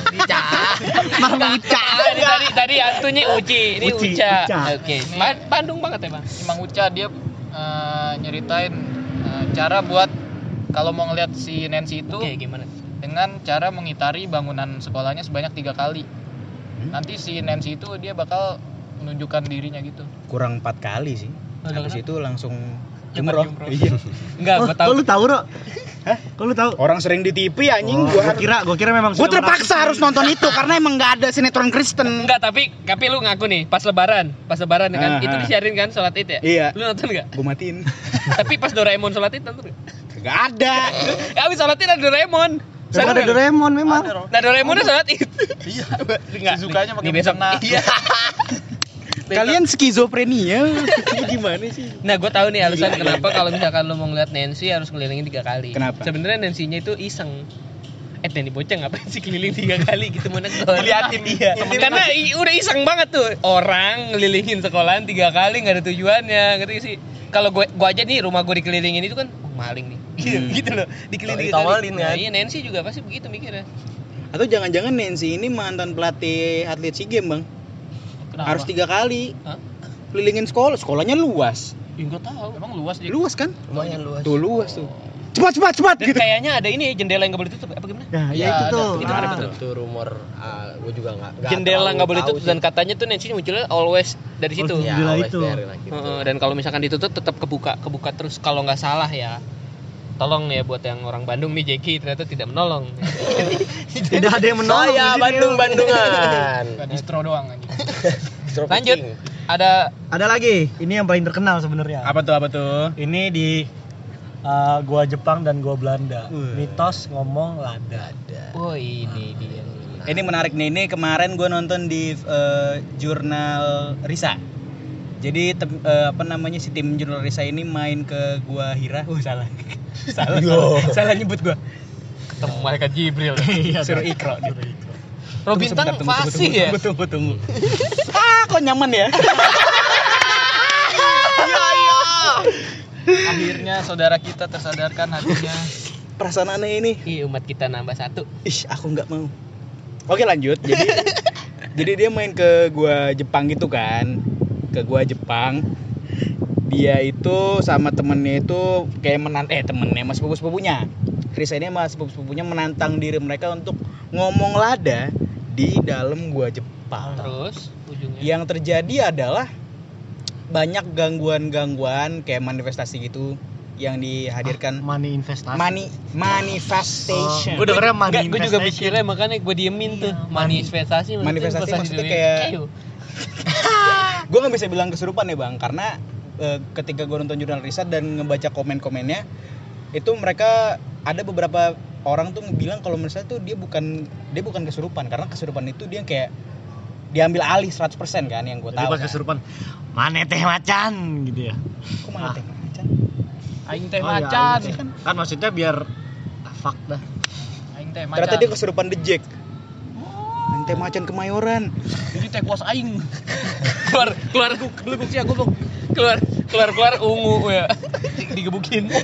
Mang Uca. Tadi tadi tadi antunya Uci. Ini
Uci,
Uca,
Uca.
oke. Ba- Bandung banget ya bang?
Si Mang Uca dia eh, nyeritain eh, cara buat kalau mau ngeliat si Nancy itu
oke gimana
dengan cara mengitari bangunan sekolahnya sebanyak tiga kali nanti si Nancy itu dia bakal menunjukkan dirinya gitu
Kurang empat kali sih.
Udah
Habis itu langsung jumroh. Iya.
enggak
Oh,
gue tahu
kok lu tahu, Ro? Hah? Kok lu tahu?
Orang sering di TV anjing
Oh,
gua.
gua kira, gua kira memang
Gue
sudah
terpaksa harus nonton itu karena emang nggak ada sinetron Kristen.
Enggak, tapi tapi lu ngaku nih pas lebaran, pas lebaran ya kan,
Ah,
itu
ah.
disiarin kan sholat id ya?
Iya.
Lu nonton enggak?
Gue matiin.
tapi pas Doraemon sholat id nonton enggak?
Gak ada.
Ya habis sholat id ada Doraemon.
Memang ada Doraemon memang.
Nah Doraemonnya sholat id.
iya
Enggak.
Sukanya pakai
besok.
mukena.
Iya.
Kalian skizofrenia. Gimana sih?
Nah, gue tahu nih alasan kenapa kalau misalkan lu mau ngeliat Nancy harus kelilingin tiga kali.
Kenapa?
Sebenarnya Nancy-nya itu iseng. Eh, Nanny bocah ngapain sih keliling tiga kali gitu mau nonton?
Liatin iya.
Karena i- udah iseng banget tuh orang ngelilingin sekolahan tiga kali nggak ada tujuannya, ngerti gak sih? Kalau gue gua aja nih rumah gue dikelilingin itu kan oh, maling nih, gitu,
Hmm.
gitu loh, dikelilingin
Oh,
kali.
ditawalin
Nah,
kan?
iya Nancy juga pasti begitu mikirnya.
Atau jangan-jangan Nancy ini mantan pelatih atlet SEA Games, Bang.
Kenapa?
Harus tiga kali.
Hah?
Kelilingin sekolah, sekolahnya luas.
Ya, nggak tahu. Emang luas jadi.
Luas kan?
lumayan luas
Tuh luas tuh. Cepat cepat cepat
Dan
gitu.
kayaknya ada ini jendela yang nggak boleh tutup apa gimana?
Nah, ya,
Ya,
itu
ada.
tuh.
Itu ada
Ah.
betul.
itu rumor ah, gue juga nggak
jendela nggak boleh tutup dan katanya tuh Nancy munculnya always dari situ.
Oh,
ya,
Jendela
always
itu.
gitu.
Heeh, dan kalau misalkan ditutup tetap kebuka kebuka terus kalau nggak salah ya tolong ya buat yang orang Bandung nih Jeki ternyata tidak menolong
Tidak ada yang menolong. di
saya. Bandung Bandungan
distro doang anjing.
Drop
lanjut ada
Ada lagi. Ini yang paling terkenal sebenarnya.
Apa tuh apa tuh?
Ini di uh, gua Jepang dan gua Belanda.
Wih.
Mitos ngomong lada.
oh ini dia
Ini menarik nih. Ini kemarin gue nonton di eh, jurnal Risa. Jadi tem- eh, apa namanya si tim jurnal Risa ini main ke gua Hira. Oh salah. salah. salah, salah nyebut gua.
ketemu malaikat Jibril
Suruh Ikro. Tunggu, tunggu,
fasih ya
Tunggu, tunggu, tunggu. ah, kok nyaman ya?
Akhirnya saudara kita tersadarkan hatinya.
Perasaan aneh ini.
Ih, umat kita nambah satu
Ih, aku nggak mau. Oke lanjut. Jadi, jadi dia main ke gua Jepang gitu kan, ke gua Jepang. Dia itu sama temennya itu kayak menant eh temennya mas sepupu sepupunya. Risa ini mas sepupu sepupunya menantang diri mereka untuk ngomong lada di dalam gua Jepang.
terus ujungnya
Yang terjadi adalah banyak gangguan-gangguan kayak manifestasi gitu yang dihadirkan
Money investasi.
money manifestation.
Gue dengernya money
Enggak, gue juga
investasi.
mikirnya makanya gue diemin tuh manifestasi
Manifestasi maksudnya kayak- gue nggak bisa bilang kesurupan ya bang karena eh, ketika gue nonton jurnal riset dan ngebaca komen-komennya itu mereka ada beberapa orang tuh bilang kalau misalnya tuh dia bukan dia bukan kesurupan karena kesurupan itu dia kayak diambil alih 100% kan yang gue
Jadi
tahu
pas
kan.
kesurupan, mana teh macan gitu ya.
Kok mana
Ah.
teh macan?
Aing teh
Oh, iya,
macan.
iya. Kan maksudnya biar ah, fuck dah.
Aing teh macan.
Ternyata dia kesurupan The Jack. Yang teh macan kemayoran.
Jadi teh kuas aing.
keluar keluar belum sih aku keluar keluar keluar ungu ya digebukin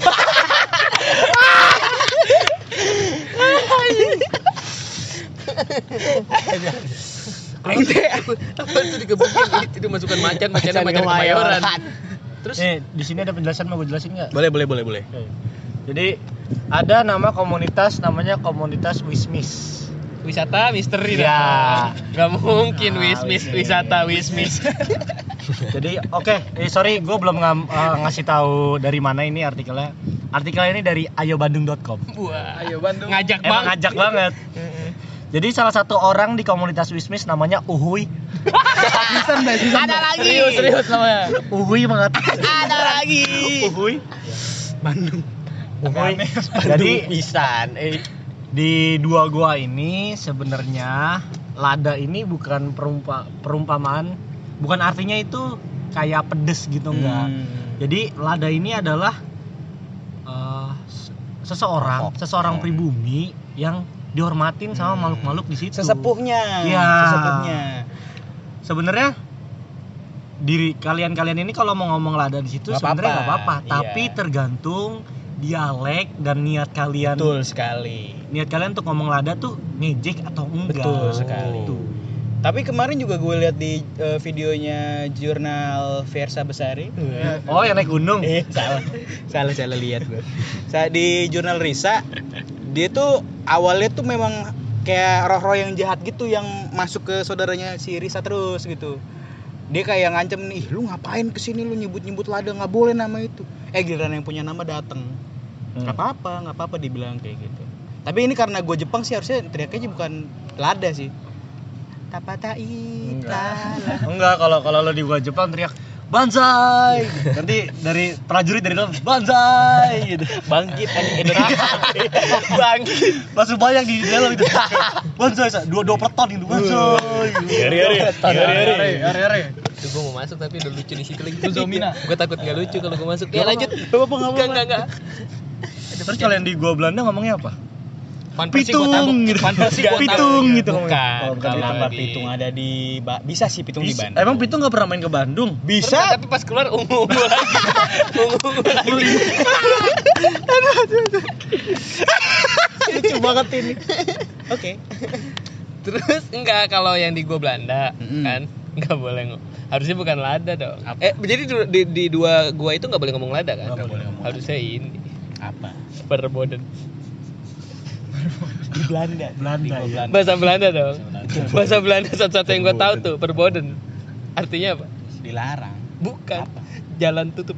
Apa itu digebukin itu dimasukkan macan macannya macan kemayoran terus
Nih, di sini ada penjelasan mau gue jelasin nggak?
boleh boleh boleh boleh.
Jadi ada nama komunitas namanya komunitas Wismis.
wisata misteri
Ya.
dah nggak mungkin
Nah,
wismis
wismis.
wisata wismis
Jadi oke, eh, sorry gue belum ngam- eh, ngasih tahu dari mana ini artikelnya. Artikelnya ini dari ayobandung.com.
wah
Ayo Bandung.
ngajak
Emang
bang
ngajak banget. Jadi salah satu orang di komunitas Wismis namanya Uhui.
ada lagi
Serius serius namanya.
Uhui mengatakan
ada lagi
Uhui.
Bandung.
Uhui. Jadi
pisan eh
di dua gua ini sebenarnya lada ini bukan perumpa, perumpamaan, bukan artinya itu kayak pedes gitu enggak.
Hmm.
Jadi lada ini adalah eh, se- seseorang, seseorang pribumi yang dihormatin sama makhluk-makhluk di situ.
Sesepuhnya.
Iya.
Sesepuhnya.
Sebenarnya diri kalian-kalian ini kalau mau ngomong lada di situ sebenarnya nggak
apa-apa,
apa-apa, tapi
iya.
tergantung dialek dan niat kalian.
Betul sekali.
Niat kalian untuk ngomong lada tuh ngejek atau enggak.
Betul sekali.
Gitu.
Tapi kemarin juga gue lihat di eh, videonya jurnal Versa Besari.
Oh, yang naik gunung.
Eh, salah. salah salah lihat gue. Saya di jurnal Risa, dia tuh awalnya tuh memang kayak roh-roh yang jahat gitu yang masuk ke saudaranya si Risa terus gitu. Dia kayak ngancem nih, lu ngapain ke sini lu nyebut-nyebut lada nggak boleh nama itu. Eh giliran yang punya nama dateng.
Hmm.
Nggak apa-apa, nggak apa-apa dibilang kayak gitu. Tapi ini karena gue Jepang sih harusnya teriaknya bukan lada sih. Tapata
Enggak. Enggak, kalau kalau lo di gua Jepang teriak Banzai. Nanti dari prajurit dari dalam Banzai gitu.
Bangkit kan Indonesia.
Bangkit. Langsung banyak di dalam itu. Banzai, dua dua peleton itu Banzai.
Hari hari hari
are.
Itu gue mau masuk tapi udah lucu di situ lagi.
Zomina.
gue takut nggak lucu kalau gue masuk. Ya lanjut.
Apa nggak
Enggak enggak enggak.
Terus kalian di gua Belanda ngomongnya apa?
Gua
Pitung
tabuk.
gitu.
Tabuk.
Pitung gitu.
Bukan, oh, bukan di tempat
di-
pitung ada di Ba- bisa sih pitung di
Bisa-
Bandung.
Emang Pitung nggak pernah main ke Bandung?
Bisa?
tapi pas keluar ungu ungu lagi. ungu lagi.
Lucu banget ini. Oke.
Terus enggak kalau yang di gua Belanda
Mm-mm.
kan Nggak boleh ngomong. Harusnya bukan lada dong. Eh, jadi di, di, di dua gua itu nggak boleh ngomong lada kan?
Nggak boleh ngomong
Harusnya ini
Apa?
perboden.
Di Belanda
Belanda ya.
Bahasa Belanda dong. Bahasa Belanda satu-satu yang gua tahu tuh perboden. Artinya apa?
dilarang
Bukan. Jalan tutup.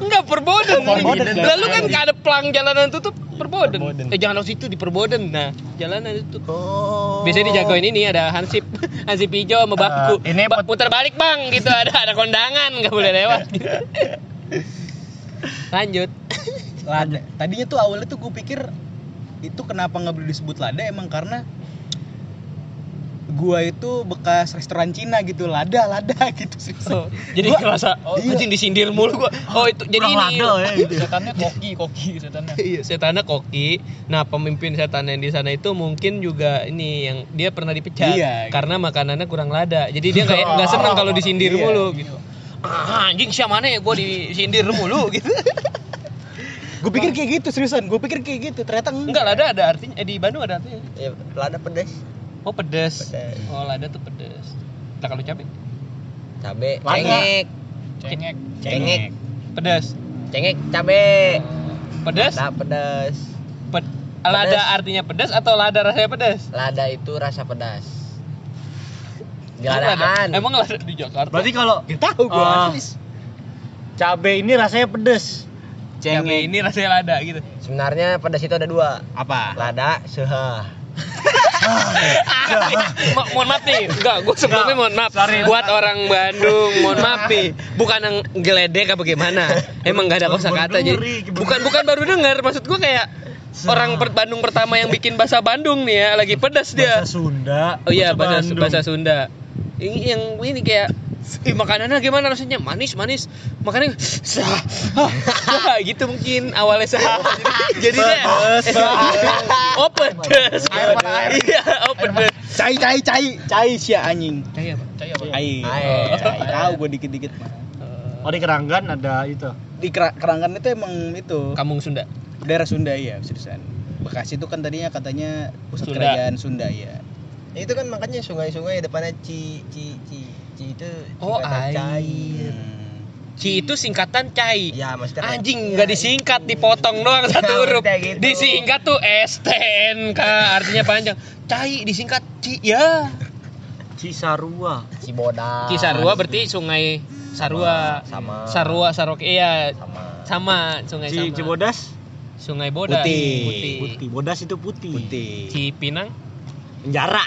Enggak perboden.
Perboden.
Lalu kan nggak ada pelang jalanan tutup perboden.
Perboden.
Eh jangan lewat situ di perboden. Nah, jalanan itu.
Oh.
Biasanya dijagoin ini ada hansip, hansip hijau sama bangku.
Eh, ini
Ba- putar balik bang, gitu ada ada kondangan nggak boleh lewat. Lanjut.
lada tadinya tuh awalnya tuh gue pikir itu kenapa nggak boleh disebut lada emang karena gua itu bekas restoran Cina gitu lada lada gitu sih
Oh, jadi
Gua-
ngerasa oh,
iya.
anjing disindir mulu gua. Oh itu jadi
Kurang
ini.
lada ya gitu.
setannya koki koki setannya
Iya, setannya koki. Nah, pemimpin setan yang di sana itu mungkin juga ini yang dia pernah dipecat
Iya, gitu.
karena makanannya kurang lada. Jadi dia kayak nggak senang kalau disindir
Iya,
mulu gitu. Ah, anjing siapa mana ya gua disindir mulu gitu.
Gue pikir kayak gitu seriusan gue pikir kayak gitu ternyata
Enggak lada ada artinya. Eh di Bandung ada artinya.
Ya, lada pedas.
Oh pedes.
Pedes.
Oh lada tuh pedes. Nah kalau cabai
Cabe,
Lada.
cengek,
cengek
cengek,
pedes.
cengek, cabe.
Pedes?
Lada pedas.
Ped- lada artinya pedas atau lada rasanya pedas?
Lada itu rasa pedas. Di
Emang lada- di Jakarta?
Berarti kalau
Gak tahu gue
Ah. cabe ini rasanya pedes.
Cabai ini rasanya lada gitu.
Sebenarnya pedas itu ada dua.
apa?
Lada, seha.
Mo- mohon maaf nih, enggak, gue sebelumnya mohon maaf. Buat orang Bandung, mohon maaf nih, bukan yang geledek apa gimana, emang gak ada kosakata jadi, bukan bukan baru dengar, maksud gue kayak orang per- Bandung pertama yang bikin bahasa Bandung nih ya, lagi pedas dia,
Bahasa Sunda.
oh iya bahasa bahasa Sunda, ini yang ini kayak Ih, makanannya gimana rasanya? Manis, manis. Makannya sah, ah, gitu mungkin awalnya sah. Jadi dia Oh, pedes. Iya, oh pedes.
cai cai cai cai sih anjing
Kayak apa?
cai apa
Cai.
Air.
Cai. Tahu gue dikit-dikit mah.
Oh di Keranggan ada itu.
Di Kera- Keranggan itu emang itu
Kampung Sunda.
daerah Sunda ya, seriusan. Bekasi itu kan tadinya katanya pusat
Sunda.
kerajaan Sunda ya.
Itu kan makanya sungai-sungai depannya Ci Ci Ci Ci itu
Oh, air.
cair.
Hmm.
Ci itu singkatan cai.
Ya, maksudnya
Anjing
Iya,
nggak disingkat, dipotong doang satu
Ya,
huruf.
gitu.
Disingkat tuh STNK artinya panjang. Cai disingkat Ci ya.
Cisarua.
Cibodas.
Cisarua berarti sungai Sarua.
Sama.
Sarua Saroke iya
Sama.
sama sungai
Ci
sama.
Cibodas.
Sungai Bodas.
Putih.
Putih. Bodas itu putih.
Putih.
Cipinang
Penjara.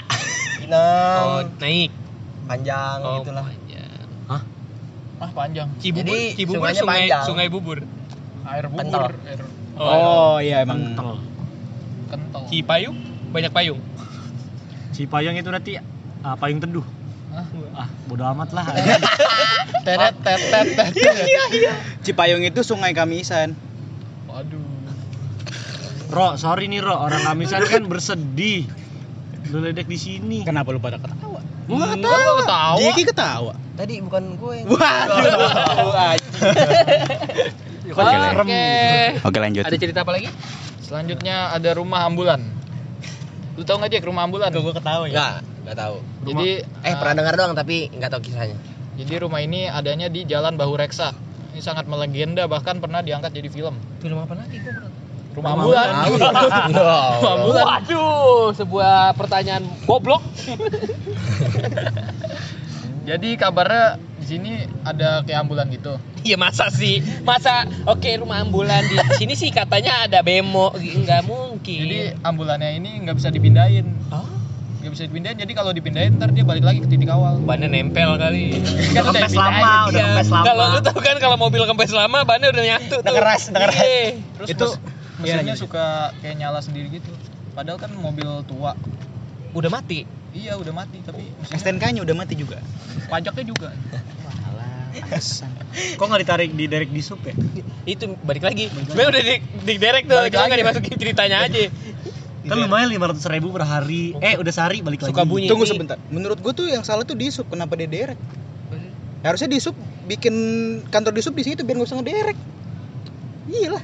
Pinang.
oh naik.
Panjang
Oh,
gitulah.
panjang.
ah panjang
Cibubur,
Jadi,
Cibubur
sungainya
sungai
panjang.
sungai bubur.
air bubur
Kental.
air
Oh, iya emang.
Kental.
kental
Cipayung banyak payung.
Cipayung itu nanti ah, payung teduh.
Hah?
Ah, bodo amat lah.
teret tetet tetet
Cipayung itu sungai Kamisan.
waduh
Ro, sorry nih Ro, orang Kamisan kan bersedih. Lu ledek di sini.
Kenapa lu pada ketawa?
Gua nggak
Kan gua ketawa
Jeki ketawa.
Tadi bukan gue yang
Waduh.
Oke.
Oke lanjut.
Ada cerita apa lagi?
selanjutnya ada rumah ambulan lu tau nggak Jack rumah ambulan
Gue ketawa ya.
Enggak, enggak tahu.
jadi
Eh,
uh,
pernah dengar doang tapi enggak tahu kisahnya.
jadi rumah ini adanya di Jalan Bahu Reksa ini sangat melegenda bahkan pernah diangkat jadi film
Film apa lagi? Gua pernah-
rumah ambulan
Ya
rumah ambulan
Waduh, sebuah pertanyaan goblok.
jadi kabarnya di sini ada kayak ambulan gitu
Iya masa sih? Masa oke rumah ambulan di sini sih katanya ada bemo, nggak mungkin.
jadi ambulannya ini nggak bisa dipindahin
oh,
nggak bisa dipindahin jadi kalau dipindahin ntar dia balik lagi ke titik awal
bannya nempel kali.
kan udah
kempes lama, udah
Iya,
kempes lama.
Kalau lu tahu kan kalau mobil kempes lama bannya udah nyatu
Udah
tuh.
keras, udah keras.
Iya.
terus
Itu- iya,
mesinnya
lanjut.
suka kayak nyala sendiri gitu padahal kan mobil tua
Udah mati.
iya udah mati tapi mesinnya
STNK-nya udah mati juga.
pajaknya juga
Kok nggak ditarik di derek di sup ya?
Itu balik lagi. Sebenarnya udah di, di direct tuh, cuma
lagi.
nggak dimasukin ceritanya aja.
Kan lumayan 500 ribu per hari. Eh udah sehari balik lagi.
Suka bunyi.
Tunggu sebentar. Menurut gue tuh yang salah tuh di sub. Kenapa dia derek? Harusnya di sub bikin kantor di sub di situ biar nggak usah ngederek. Iya lah.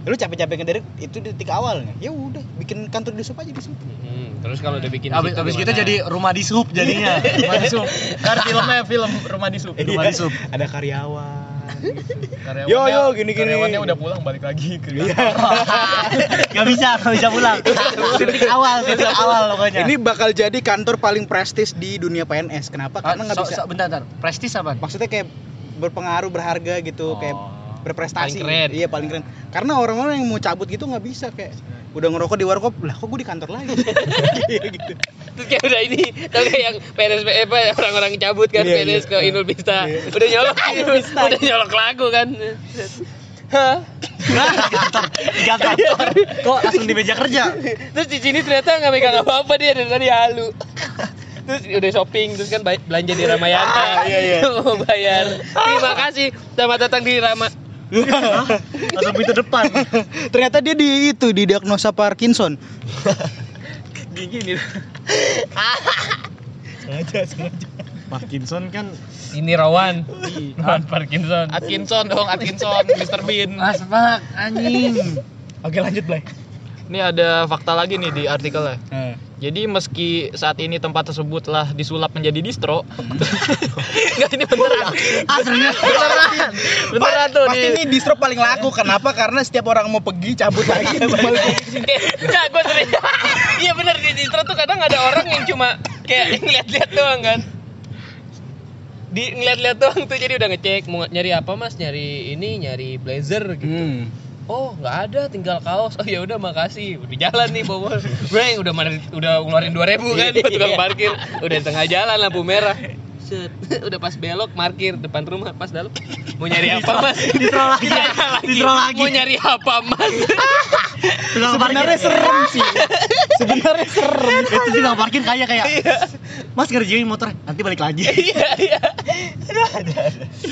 Lu capek-capek ngederek itu di titik awalnya ya udah bikin kantor di sub aja di sub
Hmm, terus kalau udah bikin
Abis,
situ
abis
gimana?
jadi rumah di sub jadinya.
Rumah di Sub. Kan filmnya film Rumah di Sub.
rumah di sub.
ada karyawan
Karyawannya,
Yo, yo, gini-gini.
Karyawannya udah pulang balik lagi ke
Iya.
Gak bisa, gak bisa pulang. Titik awal, titik awal pokoknya.
ini bakal jadi kantor paling prestis di dunia PNS kenapa
Ah,
karena nggak
so-
bisa
so- bentar, bentar. Prestis apa?
maksudnya kayak berpengaruh berharga gitu kayak berprestasi
Paling keren.
iya paling keren karena orang-orang yang mau cabut gitu nggak bisa kayak udah ngerokok di warkop lah kok gue di kantor lagi Iya gitu
Terus kayak udah ini, tau kayak yang PNS eh, apa orang-orang cabut kan
Iya,
PNS
iya.
ke Inul Vista.
Iya.
Udah nyolok, udah nyolok lagu kan. Hah?
kantor, di kantor. Kok langsung di meja kerja?
Terus di sini ternyata nggak megang apa-apa dia dari tadi halu. Terus udah shopping terus kan belanja di Ramayana.
iya, iya.
Mau bayar. Terima kasih selamat datang di Rama.
Langsung pintu depan.
ternyata dia di itu di diagnosa Parkinson
Gini
sengaja sengaja
Parkinson kan
Ini Rawan. Rawan Parkinson.
Atkinson dong, Atkinson, Mr. Bean.
asbak anjing.
oke lanjut Blay
Ini ada fakta lagi nih di artikelnya.
Eh,
Jadi meski saat ini tempat tersebut telah disulap menjadi distro, enggak ini beneran.
Aslinya
beneran. Beneran tuh
pasti
di
ini distro paling laku kenapa karena setiap orang mau pergi cabut lagi
Enggak, gue sering. Iya bener di distro tuh kadang ada orang yang cuma kayak ngeliat-liat doang kan. Di ngeliat-liat doang tuh jadi udah ngecek mau nyari apa mas nyari ini nyari blazer gitu.
hmm.
Oh nggak ada tinggal kaos. Oh ya udah makasih. Udah jalan nih bawa. Breng udah mana udah ngeluarin 2000 kan buat tukang parkir. Udah di tengah jalan lampu merah. Set. udah pas belok parkir depan rumah pas dalam mau nyari apa mas
Distro lagi. Distro lagi.
mau nyari apa mas
sebenarnya serem sih sebenarnya serem
itu juga parkir kayak kayak mas kerjain motor nanti balik lagi.
Iya iya.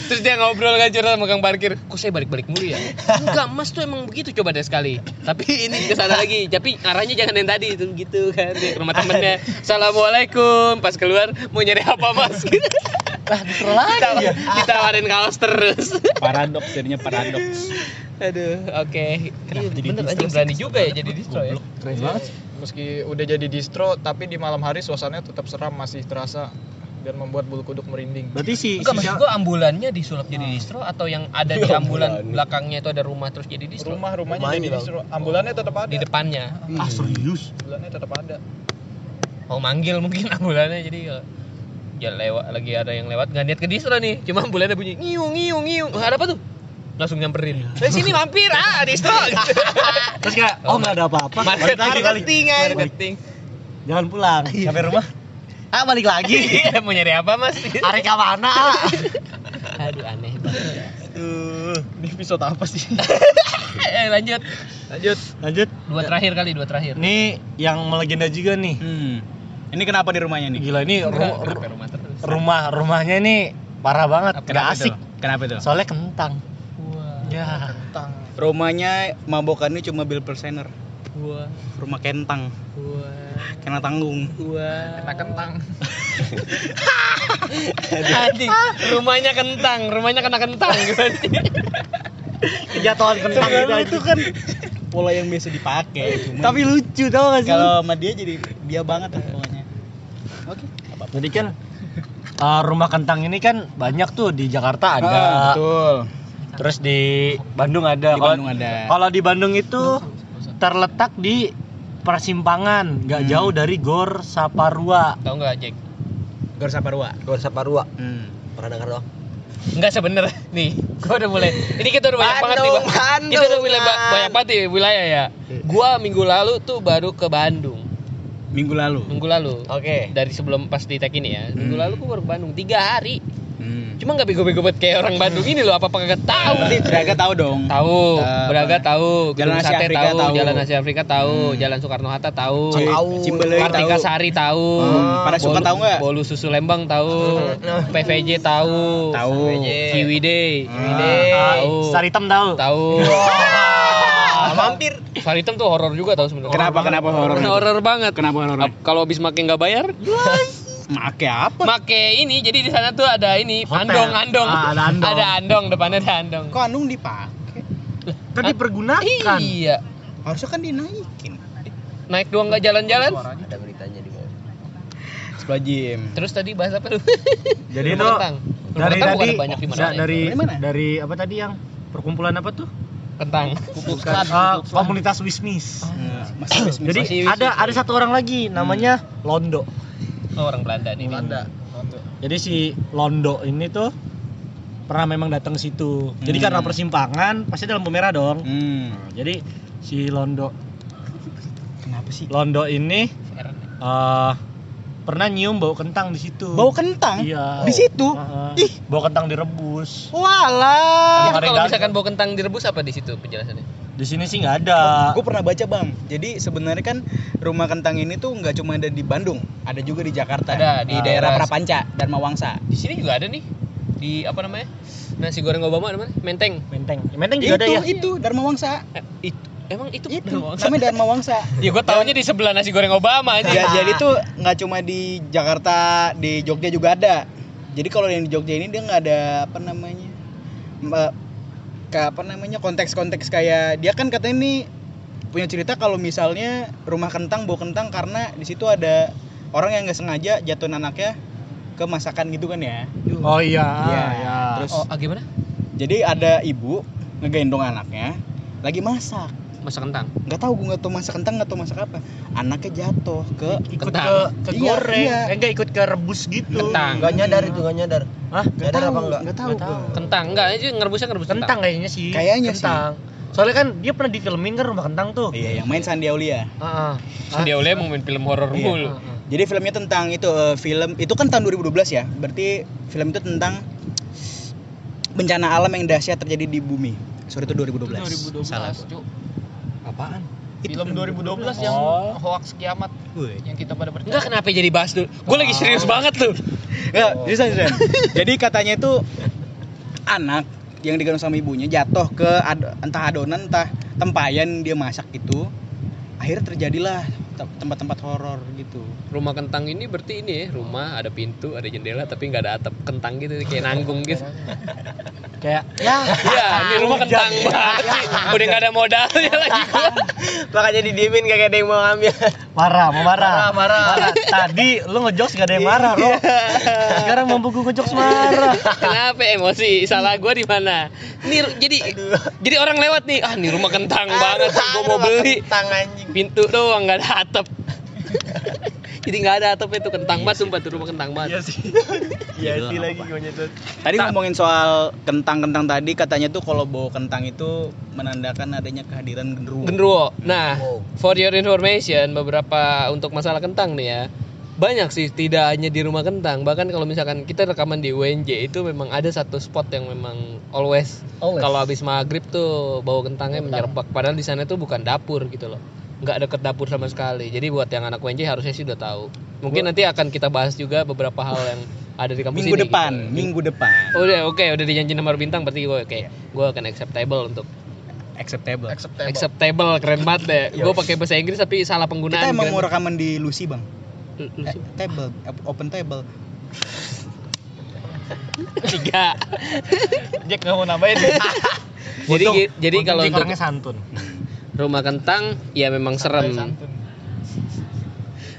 Terus dia ngobrol curhat sama kang parkir. Kok saya balik-balik mulu ya? Enggak mas tuh emang begitu coba deh sekali. Tapi ini ke sana lagi. Tapi arahnya jangan yang tadi itu gitu kan. Dia ke rumah temennya. Assalamualaikum. Pas keluar mau nyari apa mas?
Lah distro lagi. Ya
ditawarin kaos terus.
Paradoks jadinya paradoks.
Aduh oke.
Kenapa
Iya,
jadi
bener aja berani juga ya jadi distro ya.
Keren banget.
Meski udah jadi distro, tapi di malam hari suasananya tetap seram masih terasa dan membuat bulu kuduk merinding.
berarti si
Enggak
si
maksud gua ambulannya disulap jadi distro atau yang ada di ambulan belakangnya itu ada rumah terus jadi distro?
Rumah-rumahnya
Rumahnya
jadi
bang.
distro. Ambulannya tetap ada.
Di depannya.
ah serius
Ambulannya tetap ada.
Mau manggil mungkin ambulannya jadi ya, ya lewat lagi ada yang lewat nggak niat ke distro nih, cuma ambulannya bunyi ngiung ngiung ngiung. Ada apa tuh? Langsung nyamperin. Dari sini mampir ah distro. Gitu.
terus kayak oh nggak ada apa-apa
Marketing,
Balik lagi.
marketing,
jangan pulang sampai rumah ah balik lagi
Iya, mau nyari apa mas?
hari ke mana ah?
Aduh aneh banget.
Tuh.
Ini episode apa sih?
eh lanjut.
Lanjut.
lanjut
Dua terakhir kali, dua terakhir.
nih yang melegenda juga nih
hmm. ini kenapa di rumahnya nih
gila ini
Enggak,
ru-
rumah terus.
rumah rumahnya ini parah banget
Apa-
nggak asik
kenapa tuh
soalnya kentang. Ya.
Tang.
rumahnya mabokannya cuma bill persener.
Wah.
rumah kentang.
Wah.
kena tanggung.
Wah.
Kena kentang.
Anjing, rumahnya kentang, rumahnya kena kentang.
Kejatuhan kentang. Gitu aja.
itu kan pola yang biasa dipakai
tapi lucu tau gak sih?
Kalau sama dia jadi dia banget lah pokoknya. Oke.
Jadi kan uh, rumah kentang ini kan banyak tuh di Jakarta ada.
Ah, betul
terus di Bandung ada
di
Kalau-
Bandung ada
kalau di Bandung itu terletak di persimpangan nggak
Hmm.
jauh dari Gor Saparua
Tahu nggak, Jack?
Gor Saparua
Gor Saparua.
hmm.
Pernah dengar doang.
Enggak sebenernya nih, gua udah mulai. Ini kita udah banyak banget nih,
Bandung,
Bang. Kita udah mulai ba- banyak banget nih wilayah ya. Gua minggu lalu tuh baru ke Bandung.
minggu lalu
Minggu lalu.
Oke.
Dari sebelum pas di tag ini ya. Minggu
Hmm.
lalu gua baru ke Bandung tiga hari.
Hmm.
Cuma nggak bego-bego banget kayak orang Bandung ini loh. Apa apa kagak tahu?
Berarti Braga tahu dong
Tahu,
Eh,
Braga tahu,
Jalan
Gedung
Asia
Sate
Afrika
tahu,
tahu.
Jalan Asia Afrika tahu,
Hmm.
Jalan Soekarno Hatta tahu,
Tahu.
Kartika
tahu
Sari tahu,
Hmm, pada suka
Bolu-
tahu nggak?
Bolu susu Lembang tahu, PVJ tahu,
tahu
Ciwidey,
Ciwidey.
tahu,
Saritem tahu
tahu.
Ah, mampir.
Saritem tuh horor juga tahu sebenarnya.
kenapa kenapa horor
horor banget.
kenapa horor
Kalau habis makan nggak bayar,
make apa
make ini. Jadi di sana tuh ada ini
Hotel.
andong, andong.
Ah, ada andong.
Ada andong, depannya ada andong.
kok Andung dipakai
Kan dipergunakan.
Iya.
Harusnya kan dinaikin.
Naik doang nggak jalan-jalan.
Ada beritanya di bawah.
Seplajim.
Terus tadi bahas apa lu?
Jadi itu dari tadi
banyak di mana
da-
ya?
dari
Dari mana?
dari apa tadi yang perkumpulan apa tuh?
Kentang.
Ah, komunitas Wismis.
Masih Wismis.
Jadi ada ada satu orang lagi namanya Londo.
Oh, orang Belanda nih.
Belanda
Jadi si Londo ini tuh pernah memang datang ke situ. Jadi
Hmm.
karena persimpangan pasti ada lampu merah dong.
Hmm.
Nah, jadi si Londo
Kenapa sih?
Londo ini eh pernah nyium bau kentang di situ.
Bau kentang?
Iya.
Di situ?
Heeh.
Ih.
Bau kentang direbus.
Walah.
Kalau
gagal.
misalkan bau kentang direbus apa di situ penjelasannya?
Di sini sih nggak ada.
Gue pernah baca bang. Jadi sebenarnya kan rumah kentang ini tuh nggak cuma ada di Bandung, ada juga di Jakarta.
Ada, di
di
daerah-
Prapanca, Dharma Wangsa.
Di sini juga ada nih. Di apa namanya? Nasi goreng Obama ada mana? Menteng.
Menteng. Menteng juga
Itu
ada ya.
itu Dharma Wangsa.
Eh, itu emang itu
Itu
Dharma Wangsa?
namanya Dharma Wangsa.
Ya gue taunya di sebelah nasi goreng Obama aja.
Ya, jadi tuh nggak cuma di Jakarta, di Jogja juga ada. Jadi kalau yang di Jogja ini dia nggak ada apa namanya, mbak, kayak apa namanya konteks-konteks kayak dia kan katanya ini punya cerita kalau misalnya rumah kentang bau kentang karena di situ ada orang yang nggak sengaja jatuhin anaknya ke masakan gitu kan ya.
Oh iya.
Iya.
ya.
Terus
Oh, ah, gimana?
jadi ada ibu ngegendong anaknya lagi masak.
Masak kentang.
Nggak tahu gue nggak tahu masak kentang nggak tahu masak apa. Anaknya jatuh ke
ikut
Kentang.
ke ke
Iya,
goreng.
iya.
Eh, enggak ikut ke rebus gitu.
Kentang.
Enggak nyadar itu, enggak nyadar.
Hah?
Nggak
Nyadar
tahu,
apa enggak?
Nggak tahu.
Nggak tahu.
Kentang enggak aja ngerebusnya ngerebus kentang.
Kentang kayaknya sih.
Kayaknya sih.
kentang. Soalnya kan dia pernah difilmin kan rumah kentang tuh.
Iya, yang main Sandi Aulia.
Heeh.
Dia oleh mau main film horor
Iya.
mulu.
Jadi filmnya tentang itu eh, film itu kan tahun 2012 ya. Berarti film itu tentang bencana alam yang dahsyat terjadi di bumi. Sorry itu 2012.
2012
Salah.
Cuk.
Apaan?
film 2012 yang
Oh.
hoax kiamat yang kita pada percaya
Enggak kenapa jadi bahas dulu? Gue lagi serius banget tuh.
Enggak, seriusan, seriusan. Jadi katanya itu anak yang digendong sama ibunya jatuh ke ad- entah adonan entah tempayan dia masak itu. Akhirnya terjadilah te- tempat-tempat horor gitu.
Rumah kentang ini berarti ini ya, rumah ada pintu, ada jendela tapi nggak ada atap kentang gitu kayak nanggung gitu.
Kayak ya
Iya, ini rumah kentang banget sih. Udah nggak ada modalnya lagi gua.
Makanya didiemin kagak ada yang mau ngambil.
marah, mau marah.
Marah, marah.
Tadi lu ngejokes gak ada yang marah, Bro. Sekarang mampu gue ngejokes marah.
Kenapa emosi? Salah gua di mana? Nih jadi jadi orang lewat nih, ah nih rumah kentang banget, gua mau beli.
Kentang anjing.
Pintu doang nggak ada atap. jadi nggak ada atap itu kentang banget sumpah tuh rumah kentang banget.
sih. Iya sih lagi gue nyetut.
Tadi ngomongin soal kentang-kentang tadi katanya tuh kalau bau kentang itu menandakan adanya kehadiran genderuwo.
Genderuwo. Nah,
Wow.
for your information, beberapa untuk masalah kentang nih ya. Banyak sih tidak hanya di rumah kentang, bahkan kalau misalkan kita rekaman di UNJ itu memang ada satu spot yang memang always,
Always.
kalau habis maghrib tuh bau kentangnya menyerpak. Padahal di sana tuh bukan dapur gitu loh, nggak deket dapur sama sekali. Jadi buat yang anak UNJ harusnya sih udah tahu. Mungkin nanti akan kita bahas juga beberapa hal yang ada di kampus
Minggu
ini.
depan,
gitu.
minggu depan.
Udah oke, udah dijanji nomor bintang berarti gue oke. Gue akan acceptable untuk
Acceptable.
acceptable
acceptable keren banget deh. Gue pakai bahasa Inggris tapi salah penggunaan.
Kita emang
keren.
mau rekaman di Lucy, Bang. Eh, table, open table.
tiga.
Jack nggak mau nambahin
jadi jadi kalau untuk
orangnya santun.
Rumah kentang ya memang serem.
Santun.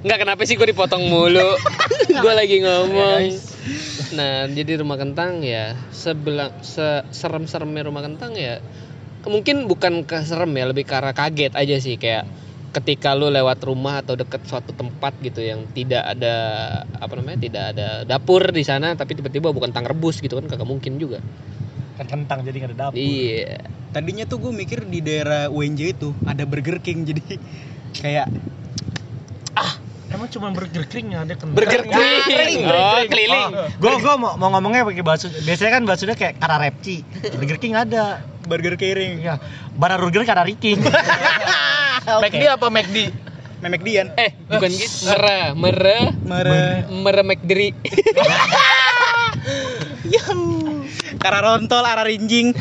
Enggak kenapa sih gue dipotong mulu? gue lagi ngomong. Nah, jadi rumah kentang ya sebelah se serem-seremnya rumah kentang ya mungkin bukan ke serem ya, lebih ke arah kaget aja sih kayak ketika lu lewat rumah atau deket suatu tempat gitu yang tidak ada apa namanya tidak ada dapur di sana tapi tiba-tiba bukan tang rebus gitu kan kagak mungkin juga
Kan kentang jadi gak ada dapur.
iya
Tadinya tuh gue mikir di daerah UNJ itu ada Burger King jadi kayak
Emang cuma burger king yang ada kentang.
burger keliling oh keliling
Gue gue mau, mau ngomongnya pakai bahasa biasanya kan bahasanya kayak kara repci. Burger King ada.
burger Kering.
Ya, bara burger kara riking.
McD apa McD
Memek Dian.
eh bukan gitu mere mere
Mere.
mere McDri
Yang. Kara rontol, ara rinjing.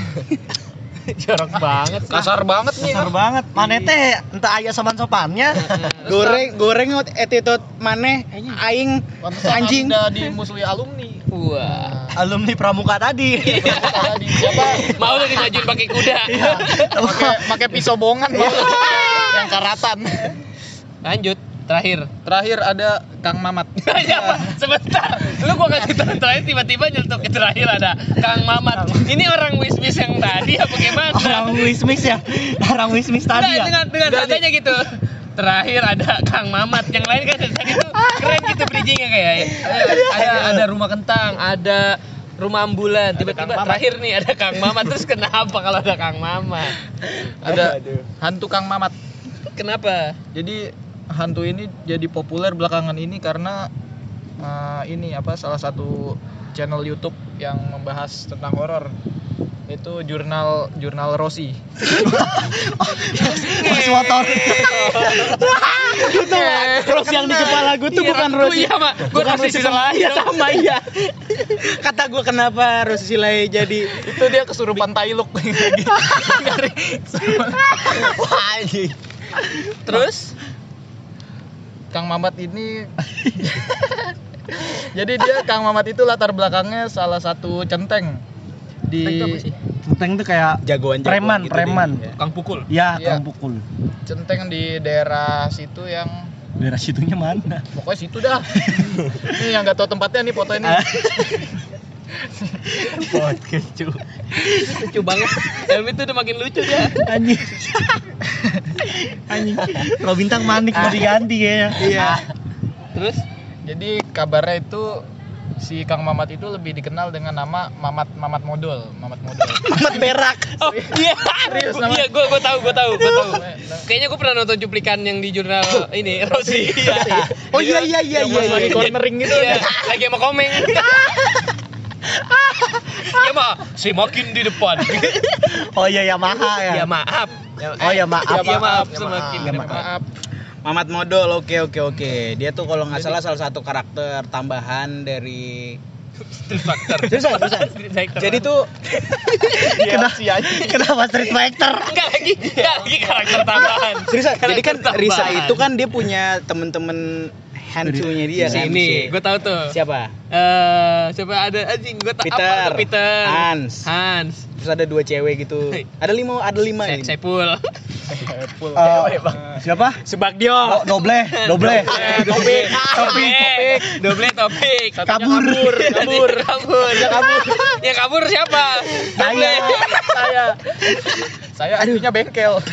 Jorok banget.
Kasar banget nih.
Kasar banget. Mana teh entah aya sopan sopannya.
goreng goreng attitude maneh aing
Pantesan
anjing
Anda dimusuhi alumni.
Wah.
Alumni pramuka tadi.
Tadi siapa?
Mau lu dimajuin pakai kuda.
Pakai pakai pisau bongan yang karatan.
Lanjut. Terakhir.
Terakhir ada Kang Mamat.
Ya, Pak. sebentar. Lu gua kasih tahu terakhir tiba-tiba nyelutuk ke terakhir ada Kang Mamat. Ini orang wismis yang tadi apa gimana?
Orang wismis ya. Orang wismis tadi
Nggak,
ya.
dengan dengan adanya gitu. Terakhir ada Kang Mamat, yang lain kan tadi tuh keren gitu bridgingnya kayak ada ada rumah kentang, ada rumah ambulan, tiba-tiba terakhir nih ada Kang Mamat terus kenapa kalau ada Kang Mamat?
Ada hantu Kang Mamat.
Kenapa?
Jadi hantu ini jadi populer belakangan ini karena eh, ini apa salah satu channel YouTube yang membahas tentang horor itu jurnal jurnal Rossi.
Mas motor.
Terus yang di kepala gue tuh
Iya,
bukan Rosi
Iya,
Rosi
season lain.
Iya sama iya kata gue kenapa Rosi Silai jadi
itu dia kesurupan Tailuk lagi.
Wah
Terus
Kang Mamat ini Jadi dia Kang Mamat itu latar belakangnya salah satu centeng di
Itu?
Centeng tuh kayak
jagoan
preman,
gitu
preman.
deh.
Kang pukul.
Ya,
Iya.
kang pukul.
centeng di daerah situ yang
Daerah situnya mana?
pokoknya situ dah. ini yang nggak tahu tempatnya nih foto ini.
Podcast cu.
Lucu banget. Helmi tuh udah makin lucu dia.
Anjing. Anjing. Kalau bintang manik mau diganti kayaknya.
iya
Terus
Jadi kabarnya itu si Kang Mamat itu lebih dikenal dengan nama Mamat Mamat Modul, Mamat Modul.
amat berak
Oh iya,
Serius,
Gua-
nama-
iya, gue gue tahu, gue tahu, gue tahu. Kayaknya gue pernah nonton cuplikan yang di jurnal ini Rossi. Iya.
oh iya iya iya
Yang
iya
lagi
iya.
cornering gitu.
Iya, lagi sama komeng. Iya mah, si makin di depan.
Oh iya Yamaha ya.
Ya maaf.
Oh ya maaf.
Ya maaf,
ya
semakin
maaf,
di
ya maaf.
Mamat Modol oke oke oke dia tuh kalau nggak salah salah satu karakter tambahan dari
Street Fighter.
Seriusan, seriusan.
Street Fighter.
jadi tuh
Kenapa, kenapa Street Fighter?
enggak lagi, enggak lagi karakter tambahan.
seriusan jadi kan Risa itu kan dia punya temen-temen hantunya dia
si
kan
ini, gue tahu tuh.
siapa
Eh, siapa ada anjing gue tahu
Peter.
apa Peter.
Hans.
Hans.
terus ada dua cewek gitu ada lima ada lima
Se-
ini
Sepul.
Eh, siapa?
Subagdio
Oh, doble, doble.
Topik, topik, doble topik.
Kabur.
kabur, kabur, kabur. Yang kabur siapa? Doble.
Saya. Saya aslinya bengkel.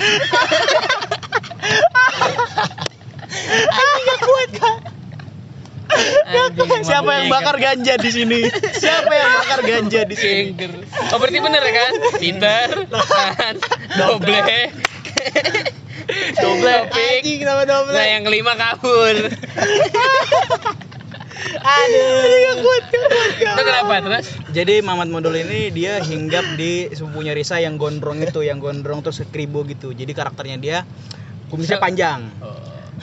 Anjing,
siapa yang bakar ganja di sini? Siapa yang bakar ganja di sini.
Oh berarti bener ya kan? Peter, Hans, doble, doble.
Anjing kenapa double
Nah yang kelima kabur.
aduh. Kuat
Itu kenapa terus?
jadi Mamat Modul ini dia hinggap di sepupunya Risa yang gondrong itu yang gondrong terus kribo gitu. Jadi karakternya dia kumisnya panjang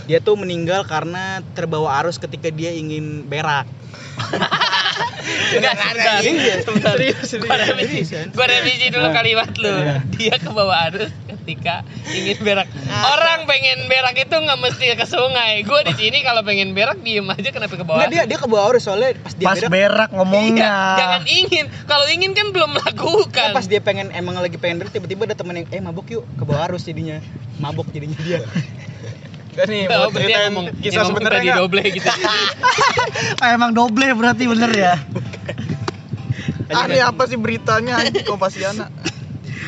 dia tuh meninggal karena terbawa arus ketika dia ingin berak
Enggak, sebentar. Sebentar. Gua revisi. Gua revisi dulu kalimat lu. Dia ke bawah arus ketika ingin berak. Orang pengen berak itu nggak mesti ke sungai. Gua di sini kalau pengen berak diem aja kenapa ke bawah?
Nggak, dia dia ke bawah arus soalnya pas dia
Pas
berak
berak ngomongnya.
Iya, jangan ingin. Kalau ingin kan belum melakukan.
pas dia pengen emang lagi pengen berak tiba-tiba ada temen yang eh mabok yuk ke bawah arus jadinya mabok jadinya dia
Gak nih,
Oh,
mau
berarti
ceritain
emang
kisah
emang
sebenarnya
di doble gitu.
Ah, emang doble berarti bener ya.
Ah, ini apa sih beritanya anjing Kompasiana?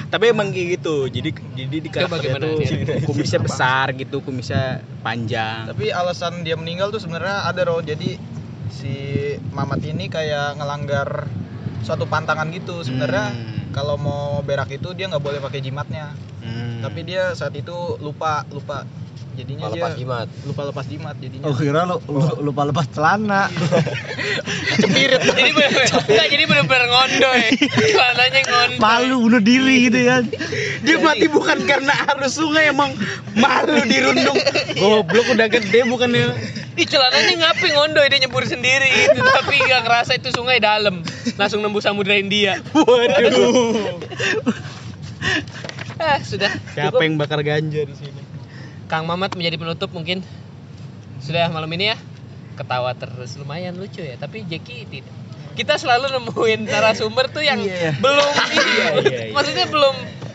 tapi emang kayak gitu jadi jadi di karakternya tuh kumisnya besar gitu kumisnya panjang
Tapi alasan dia meninggal tuh sebenarnya ada loh. Jadi si Mamat ini kayak ngelanggar suatu pantangan gitu. Sebenarnya
Hmm.
kalau mau berak itu dia nggak boleh pakai jimatnya.
Hmm.
Tapi dia saat itu lupa lupa. Jadinya dia
jimat
lupa lepas jimat jadinya.
Oh kira lu, lu- lupa lepas celana.
Cepirit.
jadi bener enggak jadi bener-bener ngondoy. Celananya ngondoy.
Malu bunuh diri gitu kan.
dia mati bukan karena arus sungai emang malu dirundung goblok udah gede bukannya
Ih celananya ngapain ngondoy dia nyebur sendiri gitu tapi gak ngerasa itu sungai dalam langsung nembus samudra India
waduh
ah sudah
Siapa yang bakar ganja di sini?
Kang Mamat menjadi penutup mungkin. Sudah malam ini ya. Ketawa terus lumayan lucu ya. Tapi Jeki tidak. Kita selalu nemuin narasumber tuh yang
Iya.
belum ini.
Iya, iya, iya.
maksudnya belum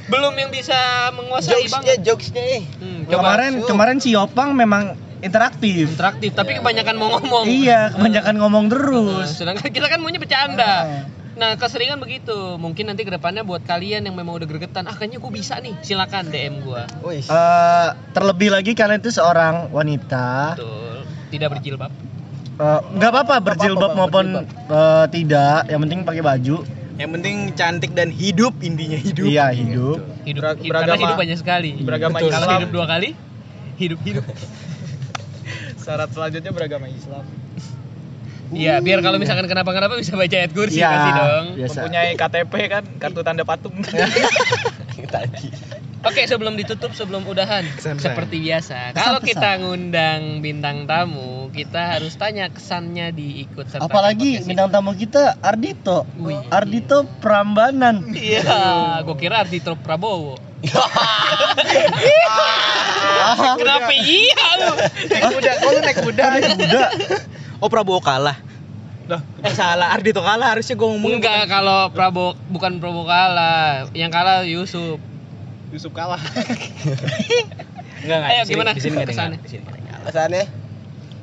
belum yang bisa menguasai
jokesnya
banget.
jokesnya eh
Hmm, coba
kemarin kemarin si Opang memang interaktif.
Interaktif tapi kebanyakan mau ngomong.
Iya kebanyakan ngomong
Nah,
terus.
sedangkan kita kan maunya bercanda nah keseringan begitu. Mungkin nanti ke depannya buat kalian yang memang udah gregetan ah kayaknya gue bisa nih silakan DM gue
Wih.
Eh, terlebih lagi kalian itu seorang wanita.
Betul. Tidak berjilbab.
Eh, nggak apa-apa berjilbab maupun eh, tidak. Yang penting pakai baju.
Yang penting cantik dan hidup intinya hidup.
iya hidup.
Hidup
Ber-
hidup- karena
beragama-
hidup banyak sekali.
Beragama
Betul. kalau
Islam.
hidup dua kali hidup hidup.
Syarat selanjutnya beragama Islam.
Iya, biar kalau misalkan kenapa-kenapa bisa baca ayat kursi
Iya,
pasti dong.
biasa
Mempunyai KTP kan, kartu tanda patung.
tadi
Oke, sebelum ditutup, sebelum udahan,
Kesan-kesan.
seperti biasa. Kalau kita ngundang bintang tamu, kita harus tanya kesannya diikut serta
apalagi bintang tamu kita Ardito
Wih.
Ardito Prambanan
Iya, gue kira Ardito Prabowo. Kenapa iya lu?
naik kuda, kok lu naik kuda?
udah
Oh Prabowo kalah.
Lah,
Eh salah, Ardito kalah harusnya gue ngomong
Enggak, kalau Prabowo bukan Prabowo kalah, yang kalah Yusuf.
Yusuf kalah.
Enggak enggak.
Ayo,
di sini-
gimana
Di sini enggak
kesannya?
alasannya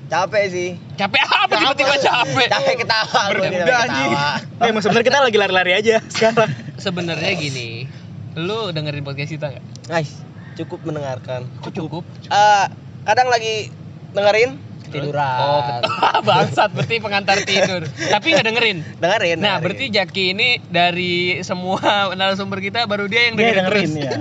capek sih
Capek apa tiba-tiba capek?
capek ketawa
Berkuda,
capek
anjing.
Eh, emang sebenarnya kita lagi lari-lari aja sekarang.
Sebenarnya gini, lu dengerin podcast kita nggak?
guys cukup mendengarkan
Cukup.
Eh, kadang lagi dengerin tiduran
Oh, bangsat berarti pengantar tidur. Tapi nggak dengerin.
dengerin
Nah,
dengerin.
berarti Jaki ini dari semua narasumber kita baru dia yang
dia
dengerin,
dengerin
terus.
ya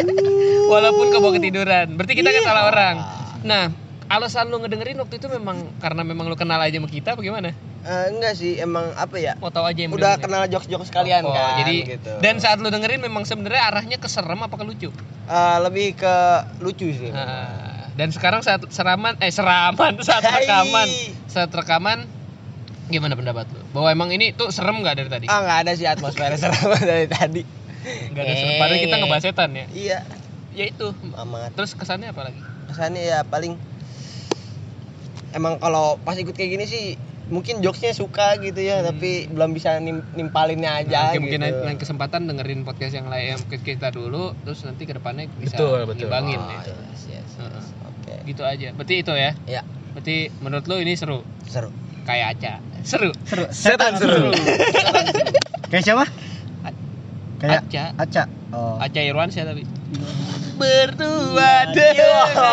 Walaupun kebawa ketiduran. Berarti kita kan
Iya.
salah orang. Nah, alasan lu ngedengerin waktu itu memang karena memang lu kenal aja sama kita bagaimana?
Eh, enggak sih emang apa ya
Mau tahu aja yang
udah kenal jokes-jokes sekalian
Oh,
kan
Jadi
gitu
dan saat lu dengerin memang sebenarnya arahnya ke serem apa ke lucu?
Eh, lebih ke lucu sih
Ah, dan sekarang saat seraman eh seraman saat rekaman saat rekaman gimana pendapat lu? Bahwa emang ini tuh serem nggak dari tadi?
ah nggak ada sih atmosfer serem dari tadi
Nggak ada serem. Padahal kita ngebahas setan ya.
iya
Ya itu.
amat
Terus kesannya apa lagi?
kesannya ya paling emang kalau pas ikut kayak gini sih mungkin jokesnya suka gitu ya tapi belum bisa nim- nimpalinnya aja
Nah, mungkin
gitu.
lain kesempatan dengerin podcast yang lain yang kita dulu, terus nanti ke depannya bisa
Betul, betul.
ngembangin
Oh,
ya.
yes, yes,
Heeh.
yes. oke
Gitu aja. Berarti itu ya.
ya
Berarti menurut lu ini seru.
seru
Kayak aja. Seru.
seru
Setan seru.
kayak siapa kayak
Aca.
Aca oh
Aca Irwansyah tapi. Berdua deh.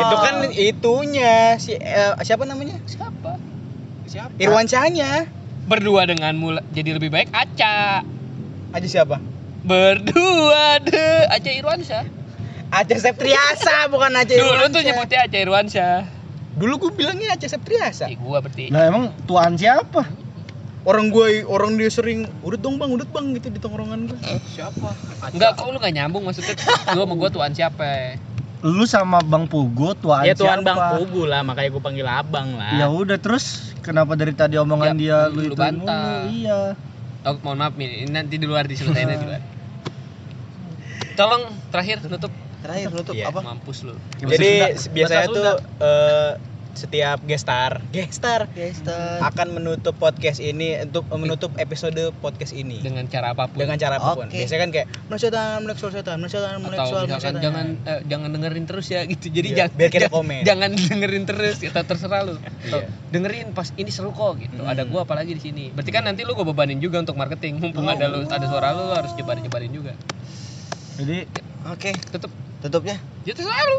Itu kan itunya si eh, siapa namanya?
siapa?
Siapa? Irwansyahnya.
Berdua denganmu la- jadi lebih baik Aca.
Aja siapa?
Berdua deh. Aca Irwansyah.
Aja Septriasa bukan Aja
Dulu tuh nyebutnya Aca Irwansyah.
Dulu gue bilangnya Aja Septriasa.
Eh, gua berarti.
Nah emang tuan siapa?
Orang gue orang dia sering udah dong bang, udah bang gitu di tongkrongan gue. Siapa?
Enggak, kok lu gak nyambung maksudnya lu sama gua tuan siapa?
Lu sama Bang Pugu tuan
ya tuan
siapa?
bang Pugu lah, makanya gue panggil abang lah.
Ya udah terus kenapa dari tadi omongan
Ya,
dia
lu
lu itu
bantah.
Iya.
Oh, mohon maaf nih, ini nanti di luar diselesain di luar. Tolong terakhir nutup
terakhir nutup
Iya.
apa
mampus lu.
Jadi biasanya
Sunda.
tuh eh, setiap gestar, gestar
Gester
akan menutup podcast ini untuk menutup episode podcast ini
Dengan cara apa pun.
dengan cara apa pun.
Oke.
Biasanya kan kayak melek
atau
soal
misalkan
setan."
jangan eh, jangan dengerin terus ya gitu. Jadi
Iya,
jangan
biar kita
jangan-
komen.
Jangan dengerin terus, kita terserah lu.
Iya.
dengerin pas ini seru kok gitu.
Hmm.
Ada gua apalagi di sini. Berarti kan nanti lu gua bebanin juga untuk marketing. Mumpung ada lu ada suara lu, lu harus nyebarin-nyebarin juga.
Jadi
oke
Tutup.
Tutupnya
Ya terserah lu.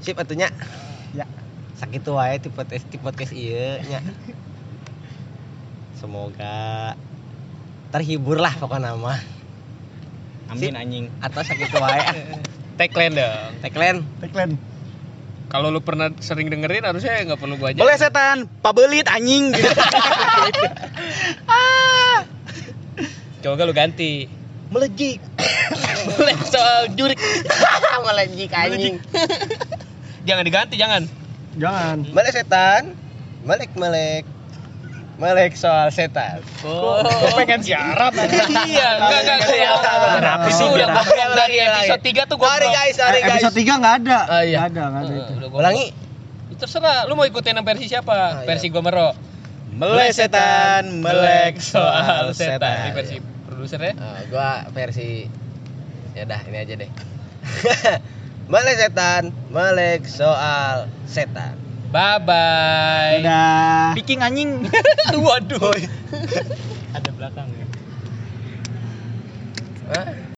sip atunya
Ya.
sakit wae di podcast di podcast ieu nya semoga terhibur lah pokoknya mah
Amin anjing.
atau sakit wae
Tagline dong.
tagline
tagline
Kalau lu pernah sering dengerin harusnya nggak perlu gua aja.
Boleh setan, pabelit anjing gitu.
Coba lu ganti.
melejik
Boleh soal jurik.
melejik anjing
Jangan diganti, jangan.
jangan
melek setan melek melek melek soal setan.
Oh.
Gue pengen siaran.
Iya, enggak enggak gua.
Kenapa sih,
udah goblok dari episode 3 tuh gua.
Sorry guys, sorry guys.
Episode 3 nggak ada.
Oh, iya.
Nggak ada, nggak ada itu.
Ulangi.
Terserah, lu mau ikutin yang versi siapa?
Ah, iya.
versi gua Mero.
Melek setan, melek soal setan.
Ini versi produser ya.
Oh, gua versi ya dah ini aja deh. melek setan, melek soal setan.
Bye bye.
Udah.
Picking anjing.
Waduh.
Ada belakang ya.
Hah?